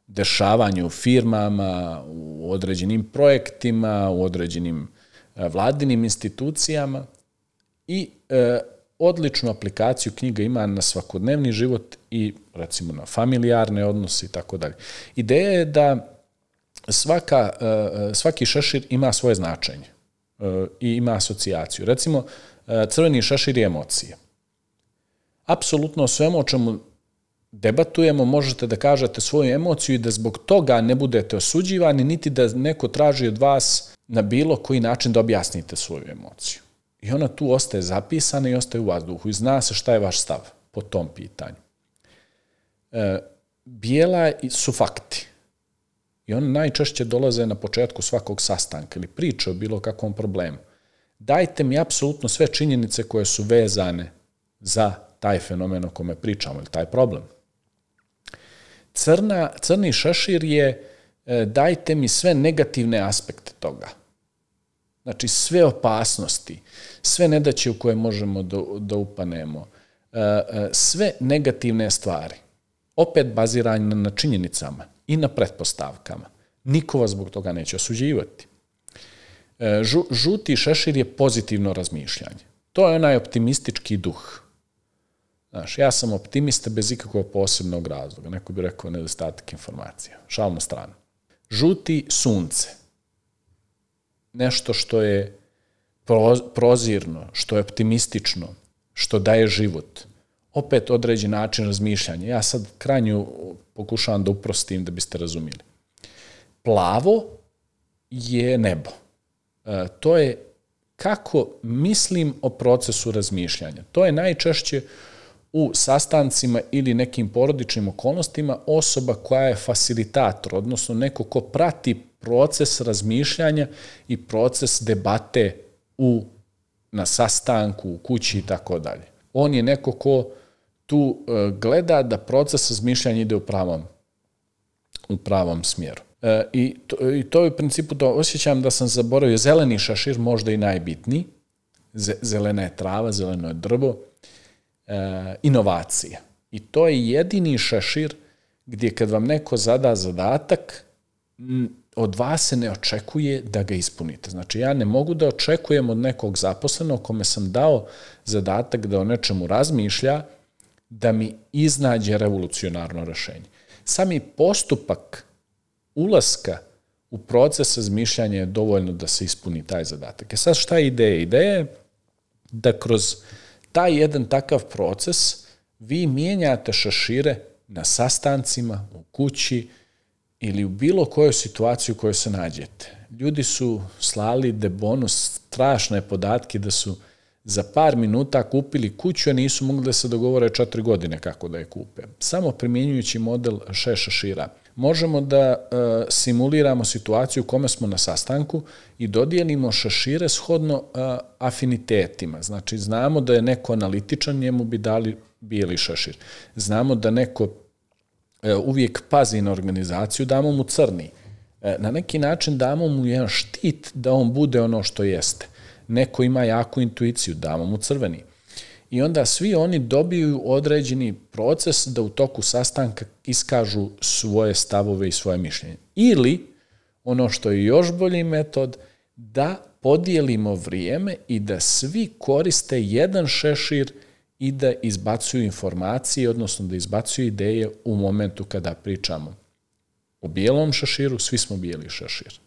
dešavanje u firmama, u određenim projektima, u određenim uh, vladinim institucijama i uh, odličnu aplikaciju knjiga ima na svakodnevni život i recimo na familijarne odnose i tako dalje. Ideja je da svaka, e, svaki šešir ima svoje značenje e, i ima asocijaciju. Recimo, e, crveni šešir je emocija. Apsolutno svemu o čemu debatujemo možete da kažete svoju emociju i da zbog toga ne budete osuđivani, niti da neko traži od vas na bilo koji način da objasnite svoju emociju. I ona tu ostaje zapisana i ostaje u vazduhu i zna se šta je vaš stav po tom pitanju. E, bijela su fakti. I one najčešće dolaze na početku svakog sastanka ili priče o bilo kakvom problemu. Dajte mi apsolutno sve činjenice koje su vezane za taj fenomen o kome pričamo ili taj problem. Crna, crni šešir je e, dajte mi sve negativne aspekte toga. Znači sve opasnosti, sve nedaće u koje možemo da, da upanemo, e, e, sve negativne stvari, opet baziranje na činjenicama i na pretpostavkama. Niko vas zbog toga neće osuđivati. E, žuti šešir je pozitivno razmišljanje. To je onaj optimistički duh. Znaš, ja sam optimista bez ikakvog posebnog razloga. Neko bi rekao nedostatak informacija. Šalno stranu. Žuti sunce. Nešto što je prozirno, što je optimistično, što daje život. Opet određen način razmišljanja. Ja sad krajnju pokušavam da uprostim da biste razumili. Plavo je nebo. E, to je kako mislim o procesu razmišljanja. To je najčešće u sastancima ili nekim porodičnim okolnostima osoba koja je facilitator, odnosno neko ko prati proces razmišljanja i proces debate u, na sastanku, u kući i tako dalje. On je neko ko tu e, gleda da proces razmišljanja ide u pravom, u pravom smjeru. E, I to, I to je u principu to, osjećam da sam zaboravio, zeleni šašir možda i najbitniji, zelena je trava, zeleno je drvo, e, inovacija. I to je jedini šašir gdje kad vam neko zada zadatak, od vas se ne očekuje da ga ispunite. Znači, ja ne mogu da očekujem od nekog zaposlenog kome sam dao zadatak da o nečemu razmišlja, da mi iznađe revolucionarno rešenje. Sami postupak ulaska u proces razmišljanja je dovoljno da se ispuni taj zadatak. E sad šta je ideja? Ideja je da kroz taj jedan takav proces vi mijenjate šašire na sastancima, u kući ili u bilo kojoj situaciji u kojoj se nađete. Ljudi su slali de bonus strašne podatke da su za par minuta kupili kuću, a nisu mogli da se dogovore četiri godine kako da je kupe. Samo primjenjujući model šest šašira možemo da e, simuliramo situaciju u kome smo na sastanku i dodijelimo šašire shodno e, afinitetima. Znači, znamo da je neko analitičan, njemu bi dali bijeli šašir. Znamo da neko uvijek pazi na organizaciju, damo mu crni. E, na neki način damo mu jedan štit da on bude ono što jeste. Neko ima jaku intuiciju, damo mu crveni i onda svi oni dobiju određeni proces da u toku sastanka iskažu svoje stavove i svoje mišljenje. Ili, ono što je još bolji metod, da podijelimo vrijeme i da svi koriste jedan šešir i da izbacuju informacije, odnosno da izbacuju ideje u momentu kada pričamo o bijelom šeširu, svi smo bijeli šešir.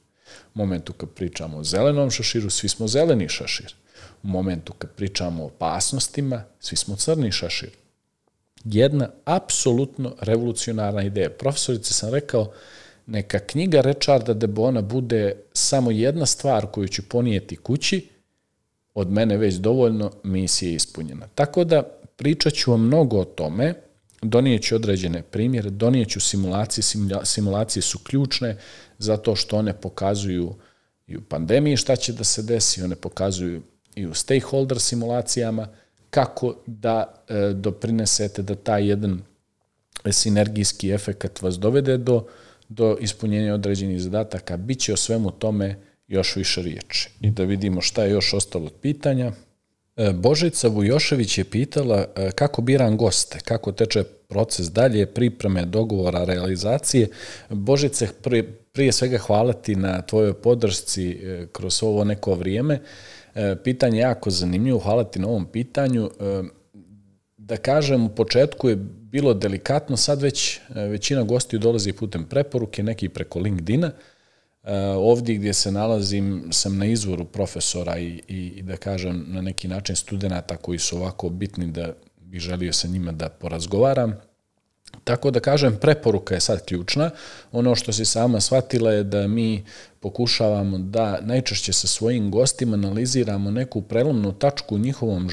U momentu kad pričamo o zelenom šeširu, svi smo zeleni šešir u momentu kad pričamo o opasnostima, svi smo crni šašir. Jedna apsolutno revolucionarna ideja. Profesorice sam rekao, neka knjiga Rečarda de Bona bude samo jedna stvar koju ću ponijeti kući, od mene već dovoljno, misija je ispunjena. Tako da pričat ću vam mnogo o tome, donijeću određene primjere, donijeću simulacije, simulacije su ključne zato što one pokazuju i u pandemiji šta će da se desi, one pokazuju i u stakeholder simulacijama, kako da e, doprinesete da taj jedan sinergijski efekt vas dovede do, do ispunjenja određenih zadataka. Biće o svemu tome još više riječi. I da vidimo šta je još ostalo od pitanja. E, Božica Vujošević je pitala e, kako biram goste, kako teče proces dalje, pripreme, dogovora, realizacije. Božice, prije, svega hvala ti na tvojoj podršci e, kroz ovo neko vrijeme. Pitanje je jako zanimljivo, hvala ti na ovom pitanju. Da kažem, u početku je bilo delikatno, sad već većina gostiju dolazi putem preporuke, neki preko LinkedIna. Ovdje gdje se nalazim sam na izvoru profesora i, i da kažem na neki način studenta koji su ovako bitni da bih želio sa njima da porazgovaram. Tako da kažem, preporuka je sad ključna. Ono što si sama shvatila je da mi pokušavamo da najčešće sa svojim gostima analiziramo neku prelomnu tačku u njihovom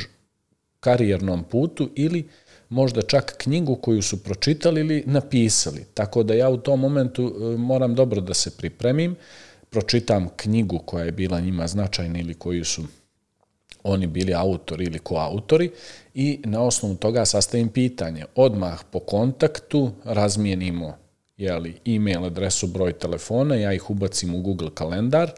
karijernom putu ili možda čak knjigu koju su pročitali ili napisali. Tako da ja u tom momentu e, moram dobro da se pripremim, pročitam knjigu koja je bila njima značajna ili koju su oni bili autori ili koautori i na osnovu toga sastavim pitanje. Odmah po kontaktu razmijenimo jeli, e-mail adresu, broj telefona, ja ih ubacim u Google kalendar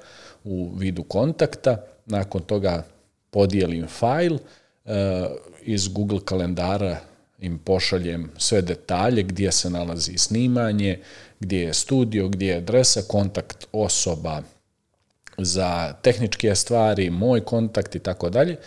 u vidu kontakta, nakon toga podijelim fajl, e, iz Google kalendara im pošaljem sve detalje gdje se nalazi snimanje, gdje je studio, gdje je adresa, kontakt osoba za tehničke stvari, moj kontakt i tako dalje.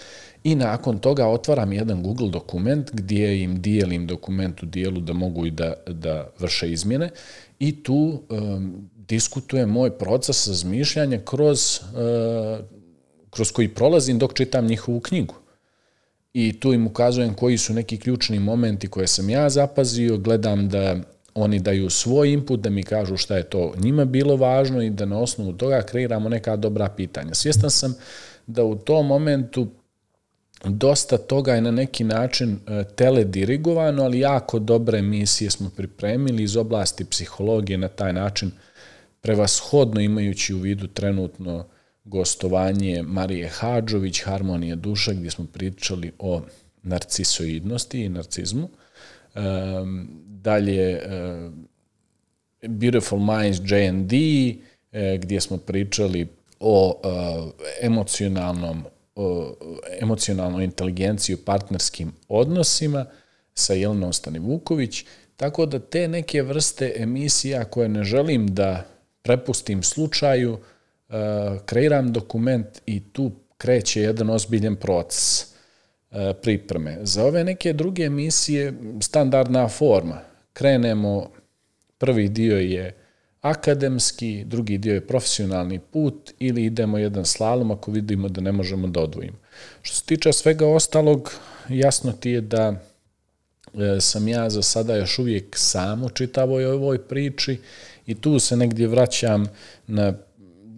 I nakon toga otvaram jedan Google dokument gdje im dijelim dokument u dijelu da mogu i da, da vrše izmjene i tu um, diskutujem moj proces razmišljanja kroz, uh, kroz koji prolazim dok čitam njihovu knjigu. I tu im ukazujem koji su neki ključni momenti koje sam ja zapazio, gledam da oni daju svoj input, da mi kažu šta je to njima bilo važno i da na osnovu toga kreiramo neka dobra pitanja. Svjestan sam da u tom momentu dosta toga je na neki način e, teledirigovano, ali jako dobre emisije smo pripremili iz oblasti psihologije na taj način prevashodno imajući u vidu trenutno gostovanje Marije Hadžović, Harmonije duša, gdje smo pričali o narcisoidnosti i narcizmu. Um, dalje Beautiful Minds J&D, uh, gdje smo pričali o uh, emocionalnom emocionalnoj inteligenciji u partnerskim odnosima sa Jelenom Stanivuković, tako da te neke vrste emisija koje ne želim da prepustim slučaju, kreiram dokument i tu kreće jedan ozbiljen proces uh, pripreme. Za ove neke druge emisije standardna forma. Krenemo, prvi dio je akademski, drugi dio je profesionalni put ili idemo jedan slalom ako vidimo da ne možemo da odvojimo. Što se tiče svega ostalog, jasno ti je da e, sam ja za sada još uvijek sam u čitavoj ovoj priči i tu se negdje vraćam na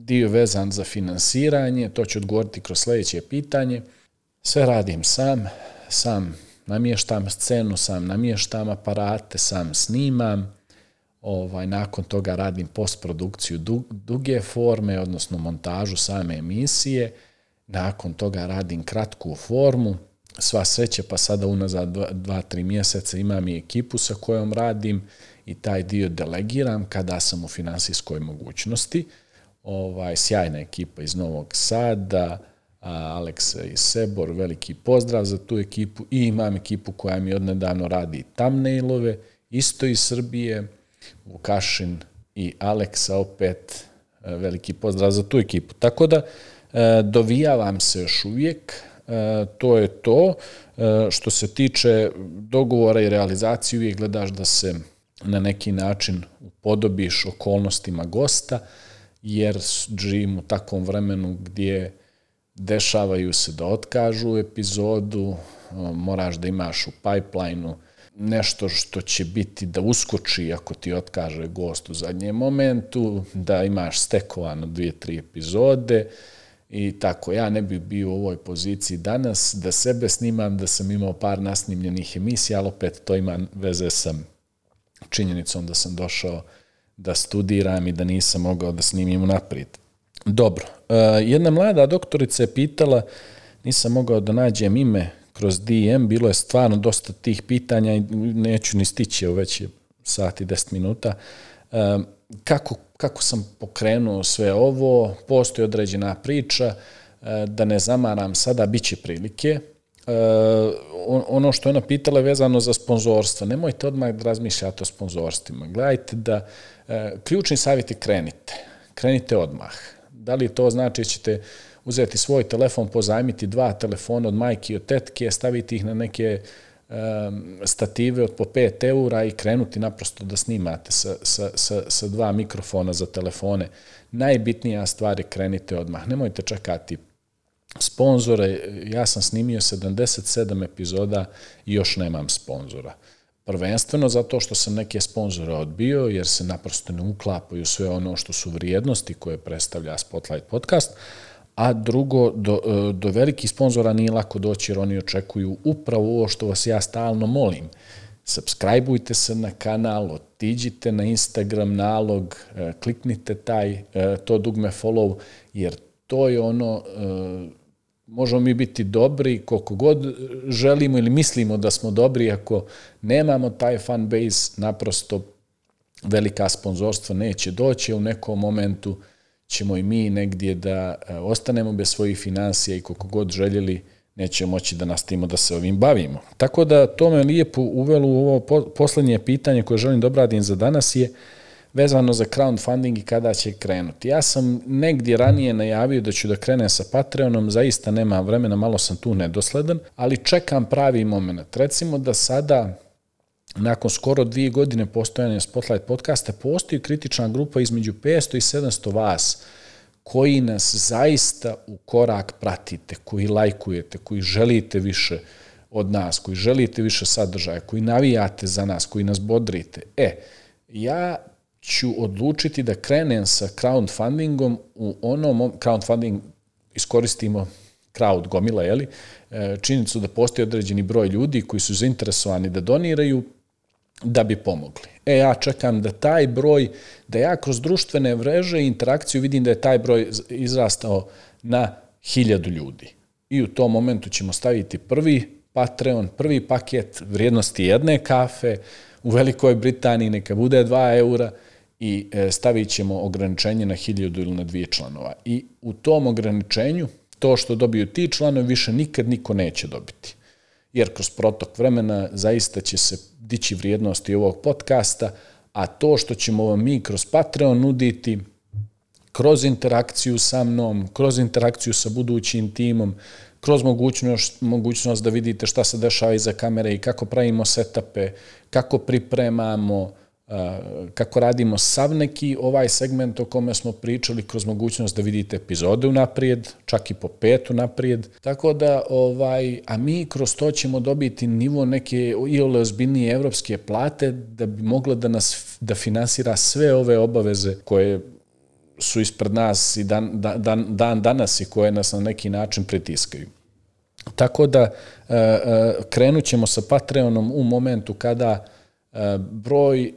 dio vezan za finansiranje, to ću odgovoriti kroz sljedeće pitanje. Sve radim sam, sam namještam scenu, sam namještam aparate, sam snimam, ovaj, nakon toga radim postprodukciju duge forme, odnosno montažu same emisije, nakon toga radim kratku formu, sva sreće, pa sada unazad dva, dva, tri mjeseca imam i ekipu sa kojom radim i taj dio delegiram kada sam u finansijskoj mogućnosti. Ovaj, sjajna ekipa iz Novog Sada, Aleksa i Sebor, veliki pozdrav za tu ekipu i imam ekipu koja mi odnedavno radi thumbnailove, isto iz Srbije, Vukašin i Aleksa opet e, veliki pozdrav za tu ekipu. Tako da e, dovijavam se još uvijek, e, to je to. Što se tiče dogovora i realizacije, uvijek gledaš da se na neki način upodobiš okolnostima gosta, jer živim u takvom vremenu gdje dešavaju se da otkažu epizodu, moraš da imaš u pipeline-u nešto što će biti da uskoči ako ti otkaže gost u zadnjem momentu, da imaš stekovano dvije, tri epizode i tako. Ja ne bih bio u ovoj poziciji danas da sebe snimam, da sam imao par nasnimljenih emisija, ali opet to ima veze sa činjenicom da sam došao da studiram i da nisam mogao da snimim naprijed. Dobro, uh, jedna mlada doktorica je pitala, nisam mogao da nađem ime kroz DM, bilo je stvarno dosta tih pitanja i neću ni stići, već je sat i deset minuta. Um, kako, kako sam pokrenuo sve ovo, postoji određena priča, uh, da ne zamaram sada, bit će prilike. Uh, ono što je ona pitala je vezano za sponzorstvo. Nemojte odmah da razmišljate o sponzorstvima. Gledajte da uh, ključni savjet je krenite. Krenite odmah. Da li to znači da ćete uzeti svoj telefon, pozajmiti dva telefona od majke i od tetke, staviti ih na neke um, stative od po 5 eura i krenuti naprosto da snimate sa, sa, sa, sa dva mikrofona za telefone. Najbitnija stvar je krenite odmah. Nemojte čekati sponzore. Ja sam snimio 77 epizoda i još nemam sponzora. Prvenstveno zato što sam neke sponzore odbio, jer se naprosto ne uklapaju sve ono što su vrijednosti koje predstavlja Spotlight podcast, a drugo, do, e, do velikih sponzora nije lako doći jer oni očekuju upravo ovo što vas ja stalno molim. Subscribeujte se na kanal, otiđite na Instagram nalog, e, kliknite taj, e, to dugme follow, jer to je ono, možemo mi biti dobri koliko god želimo ili mislimo da smo dobri, ako nemamo taj fan base, naprosto velika sponzorstva neće doći u nekom momentu, ćemo i mi negdje da e, ostanemo bez svojih financija i koliko god željeli nećemo moći da nastavimo da se ovim bavimo. Tako da to me lijepo uvelo u ovo poslednje pitanje koje želim da obradim za danas je vezano za crowdfunding i kada će krenuti. Ja sam negdje ranije najavio da ću da krenem sa Patreonom, zaista nema vremena, malo sam tu nedosledan, ali čekam pravi moment. Recimo da sada nakon skoro dvije godine postojanja Spotlight podcasta, postoji kritična grupa između 500 i 700 vas koji nas zaista u korak pratite, koji lajkujete, koji želite više od nas, koji želite više sadržaja, koji navijate za nas, koji nas bodrite. E, ja ću odlučiti da krenem sa crowdfundingom u onom, crowdfunding iskoristimo crowd gomila, jeli, e, činjenicu da postoji određeni broj ljudi koji su zainteresovani da doniraju da bi pomogli. E, ja čekam da taj broj, da ja kroz društvene mreže i interakciju vidim da je taj broj izrastao na hiljadu ljudi. I u tom momentu ćemo staviti prvi Patreon, prvi paket vrijednosti jedne kafe u Velikoj Britaniji, neka bude 2 eura i e, stavit ćemo ograničenje na hiljadu ili na dvije članova. I u tom ograničenju, to što dobiju ti članovi, više nikad niko neće dobiti. Jer kroz protok vremena zaista će se dići vrijednosti ovog podcasta, a to što ćemo vam mi kroz Patreon nuditi, kroz interakciju sa mnom, kroz interakciju sa budućim timom, kroz mogućnost, mogućnost da vidite šta se dešava iza kamere i kako pravimo setape, kako pripremamo, kako radimo sav neki ovaj segment o kome smo pričali kroz mogućnost da vidite epizode unaprijed, čak i po petu naprijed. Tako da, ovaj, a mi kroz to ćemo dobiti nivo neke i ole ozbiljnije evropske plate da bi mogla da nas da finansira sve ove obaveze koje su ispred nas i dan, dan, dan danas i koje nas na neki način pritiskaju. Tako da e, e, krenut ćemo sa Patreonom u momentu kada broj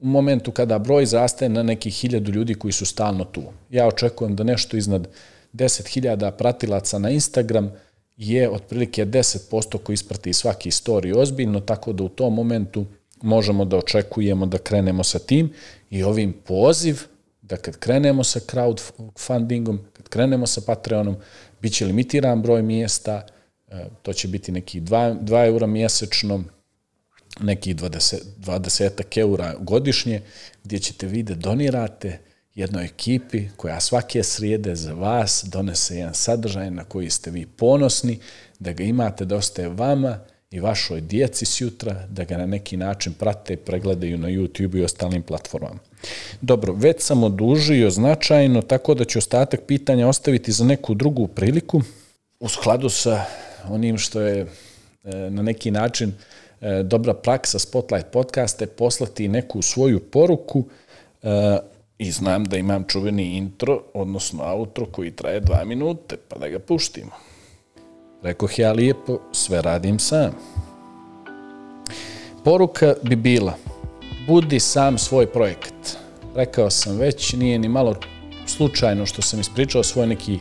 u momentu kada broj zastaje na nekih hiljadu ljudi koji su stalno tu. Ja očekujem da nešto iznad 10.000 pratilaca na Instagram je otprilike 10% koji isprati svaki story ozbiljno, tako da u tom momentu možemo da očekujemo da krenemo sa tim i ovim poziv da kad krenemo sa crowdfundingom, kad krenemo sa Patreonom, bit će limitiran broj mjesta, e, to će biti neki 2, 2 eura mjesečno, neki 20, 20 eura godišnje, gdje ćete vi da donirate jednoj ekipi koja svake srijede za vas donese jedan sadržaj na koji ste vi ponosni, da ga imate da ostaje vama i vašoj djeci sjutra, da ga na neki način prate i pregledaju na YouTube i ostalim platformama. Dobro, već sam odužio značajno, tako da ću ostatak pitanja ostaviti za neku drugu priliku, u skladu sa onim što je e, na neki način dobra praksa Spotlight podcasta je poslati neku svoju poruku e, i znam da imam čuveni intro, odnosno outro koji traje dva minute, pa da ga puštimo. Rekoh ja lijepo, sve radim sam. Poruka bi bila, budi sam svoj projekat. Rekao sam već, nije ni malo slučajno što sam ispričao svoj neki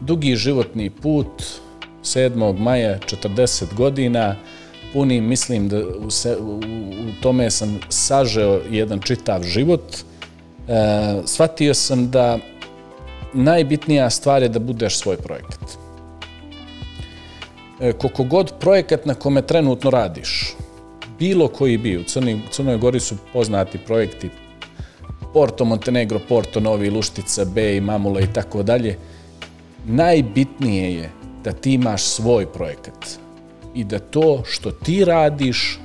dugi životni put, 7. maja, 40 godina, puni, mislim da u, se, u, u tome sam sažeo jedan čitav život. E, shvatio sam da najbitnija stvar je da budeš svoj projekat. E, koliko god projekat na kome trenutno radiš, bilo koji bi, u Crnoj, Crnoj Gori su poznati projekti Porto Montenegro, Porto Novi, Luštica, Bej, Mamula i tako dalje, najbitnije je da ti imaš svoj projekat i da to što ti radiš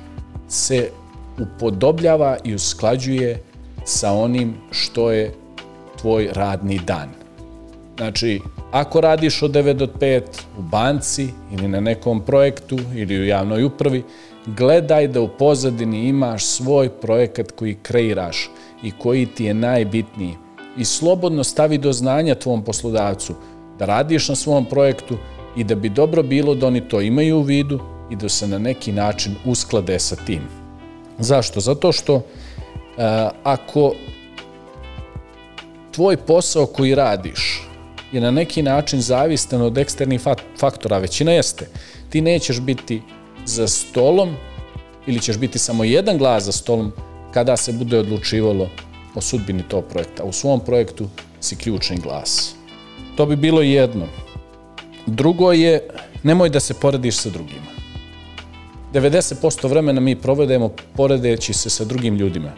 se upodobljava i usklađuje sa onim što je tvoj radni dan. Znači, ako radiš od 9 do 5 u banci ili na nekom projektu ili u javnoj upravi, gledaj da u pozadini imaš svoj projekat koji kreiraš i koji ti je najbitniji. I slobodno stavi do znanja tvom poslodavcu da radiš na svom projektu i da bi dobro bilo da oni to imaju u vidu i da se na neki način usklade sa tim. Zašto? Zato što uh, ako tvoj posao koji radiš je na neki način zavistan od eksternih faktora, većina jeste, ti nećeš biti za stolom ili ćeš biti samo jedan glas za stolom kada se bude odlučivalo o sudbini tog projekta. U svom projektu si ključni glas. To bi bilo jedno. Drugo je, nemoj da se porediš sa drugima. 90% vremena mi provedemo poredeći se sa drugim ljudima.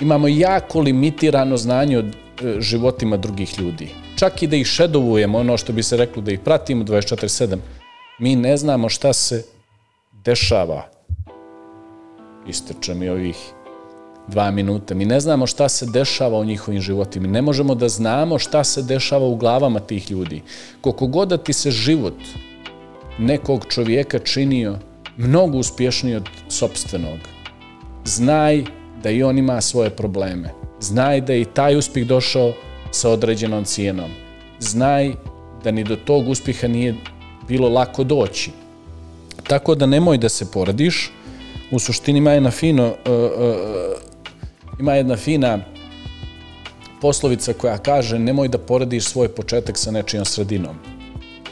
Imamo jako limitirano znanje o e, životima drugih ljudi. Čak i da ih šedovujemo, ono što bi se reklo da ih pratimo 24-7, mi ne znamo šta se dešava. Isteče mi ovih dva minuta. Mi ne znamo šta se dešava u njihovim životima. Mi ne možemo da znamo šta se dešava u glavama tih ljudi. Koliko god da ti se život nekog čovjeka činio mnogo uspješniji od sobstvenog, znaj da i on ima svoje probleme. Znaj da je i taj uspjeh došao sa određenom cijenom. Znaj da ni do tog uspjeha nije bilo lako doći. Tako da nemoj da se poradiš. U suštini ima jedna fino, uh, uh, ima jedna fina poslovica koja kaže nemoj da poradiš svoj početak sa nečijom sredinom.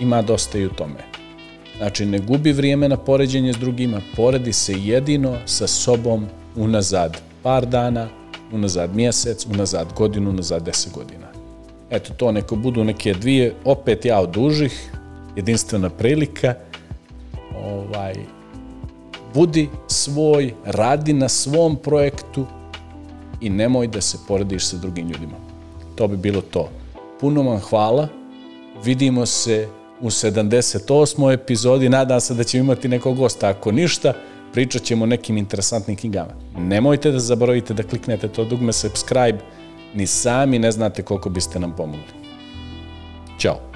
Ima dosta i u tome. Znači, ne gubi vrijeme na poređenje s drugima, poredi se jedino sa sobom unazad par dana, unazad mjesec, unazad godinu, unazad deset godina. Eto, to neko budu neke dvije, opet ja od dužih, jedinstvena prilika, ovaj, budi svoj, radi na svom projektu i nemoj da se porediš sa drugim ljudima. To bi bilo to. Puno vam hvala, vidimo se u 78. epizodi, nadam se da ćemo imati nekog gosta, ako ništa, pričat ćemo nekim interesantnim knjigama. Nemojte da zaboravite da kliknete to dugme subscribe, ni sami ne znate koliko biste nam pomogli. Ćao!